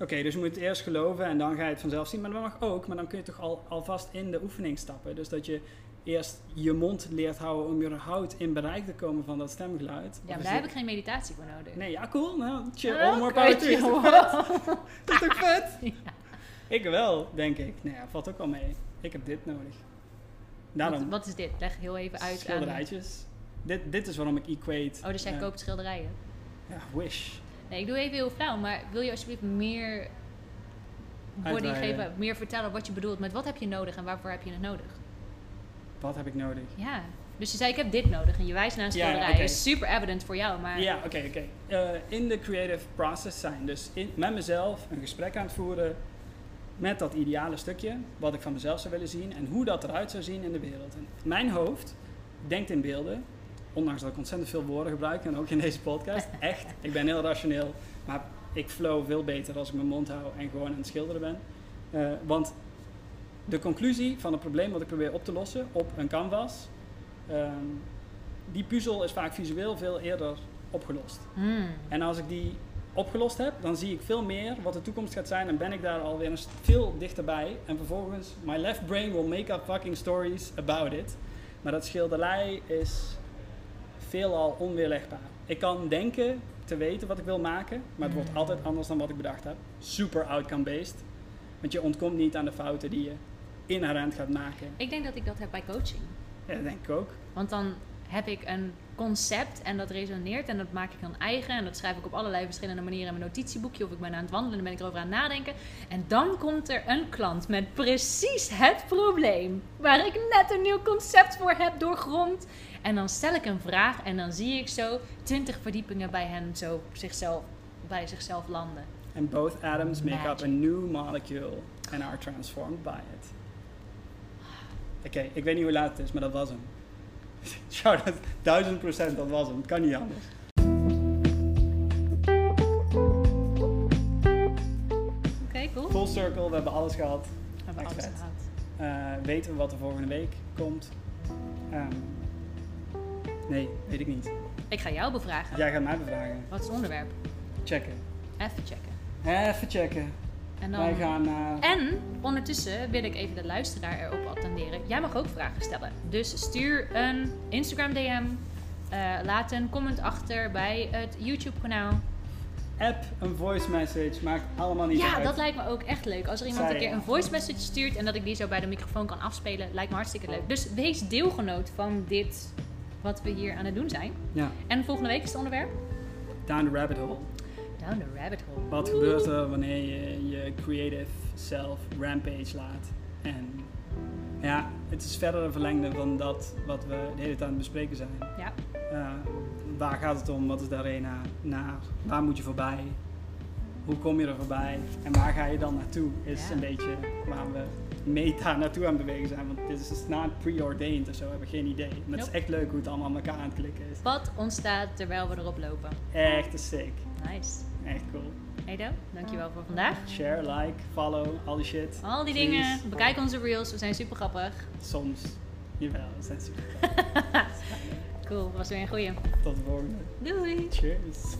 Oké, dus je moet het eerst geloven en dan ga je het vanzelf zien. Maar dat mag ook, maar dan kun je toch al, alvast in de oefening stappen. Dus dat je eerst je mond leert houden om überhaupt in bereik te komen van dat stemgeluid. Ja, maar daar heb ik geen meditatie voor nodig. Nee, ja, cool. Nou, chill. Ah, All more power to you. Is vet? Is toch vet? Ja. Ik wel, denk ik. Nou ja, valt ook wel mee. Ik heb dit nodig. Daarom, Wat, wat is dit? Leg heel even uit aan... schilderijtjes. Dit, dit is waarom ik equate. Oh, dus jij eh, koopt schilderijen. Ja, wish. Nee, ik doe even heel flauw, maar wil je alsjeblieft meer body geven, meer vertellen wat je bedoelt met wat heb je nodig en waarvoor heb je het nodig? Wat heb ik nodig? Ja. Dus je zei ik heb dit nodig en je wijst naar een Ja, schilderij. oké. is super evident voor jou, maar Ja, oké, oké. Eh, in de creative process zijn. Dus in, met mezelf een gesprek aan het voeren met dat ideale stukje, wat ik van mezelf zou willen zien en hoe dat eruit zou zien in de wereld. En mijn hoofd denkt in beelden, ondanks dat ik ontzettend veel woorden gebruik en ook in deze podcast. Echt, ik ben heel rationeel, maar ik flow veel beter als ik mijn mond hou en gewoon aan het schilderen ben. Eh, want de conclusie van het probleem wat ik probeer op te lossen op een canvas, ehm, die puzzel is vaak visueel veel eerder opgelost. Hmm. En als ik die opgelost heb, dan zie ik veel meer wat de toekomst gaat zijn en ben ik daar alweer veel dichterbij. En vervolgens, my left brain will make up fucking stories about it. Maar dat schilderij is veelal onweerlegbaar. Ik kan denken te weten wat ik wil maken, maar het wordt Mm. altijd anders dan wat ik bedacht heb. Super outcome-based. Want je ontkomt niet aan de fouten die je inherent gaat maken. Ik denk dat ik dat heb bij coaching. Ja, dat denk ik ook. Want dan heb ik een concept en dat resoneert en dat maak ik dan eigen. En dat schrijf ik op allerlei verschillende manieren in mijn notitieboekje. Of ik ben aan het wandelen en ben ik erover aan het nadenken. En dan komt er een klant met precies het probleem. Waar ik net een nieuw concept voor heb doorgrond. En dan stel ik een vraag en dan zie ik zo twintig verdiepingen bij hen zo zichzelf, bij zichzelf landen. And both atoms make up a new molecule and are transformed by it. Oké, ik weet niet hoe laat het is, maar dat was hem. Shout-out, duizend procent, dat was hem. Het kan niet anders. Oké, cool. Full circle, we hebben alles gehad. We hebben Echt alles vet. gehad. Eh, weten we wat er volgende week komt? Ehm, nee, weet ik niet. Ik ga jou bevragen. Jij gaat mij bevragen. Wat is het onderwerp? Checken. Even checken. Even checken. En, dan... Wij gaan naar... en ondertussen wil ik even de luisteraar erop attenderen. Jij mag ook vragen stellen. Dus stuur een Instagram DM. eh, laat een comment achter bij het YouTube kanaal. App, een voice message, maakt allemaal niet Ja, uit. dat lijkt me ook echt leuk. Als er iemand Zij, een keer ja. een voice message stuurt en dat ik die zo bij de microfoon kan afspelen, lijkt me hartstikke leuk. Dus wees deelgenoot van dit wat we hier aan het doen zijn. Ja, En volgende week is het onderwerp down the rabbit hole. Down the Rabbit Hole. Wat gebeurt er wanneer je je creative self rampage laat? En ja, het is verder een verlengde van dat wat we de hele tijd aan het bespreken zijn. Ja. Eh, waar gaat het om? Wat is de arena? Naar waar moet je voorbij? Hoe kom je er voorbij? En waar ga je dan naartoe? Is Ja. een beetje waar we meta naartoe aan het bewegen zijn. Want dit is dus not preordained of zo, we hebben geen idee. Maar het is echt leuk hoe het allemaal aan elkaar aan het klikken is. Wat ontstaat terwijl we erop lopen? Echt te sick. Nice. Echt cool. Edo, dankjewel voor vandaag. Share, like, follow, al die shit. Al die Please. dingen. Bekijk onze reels, we zijn super grappig. Soms. Jawel, dat zijn super. Cool, was weer een goeie. Tot de volgende. Doei! Cheers.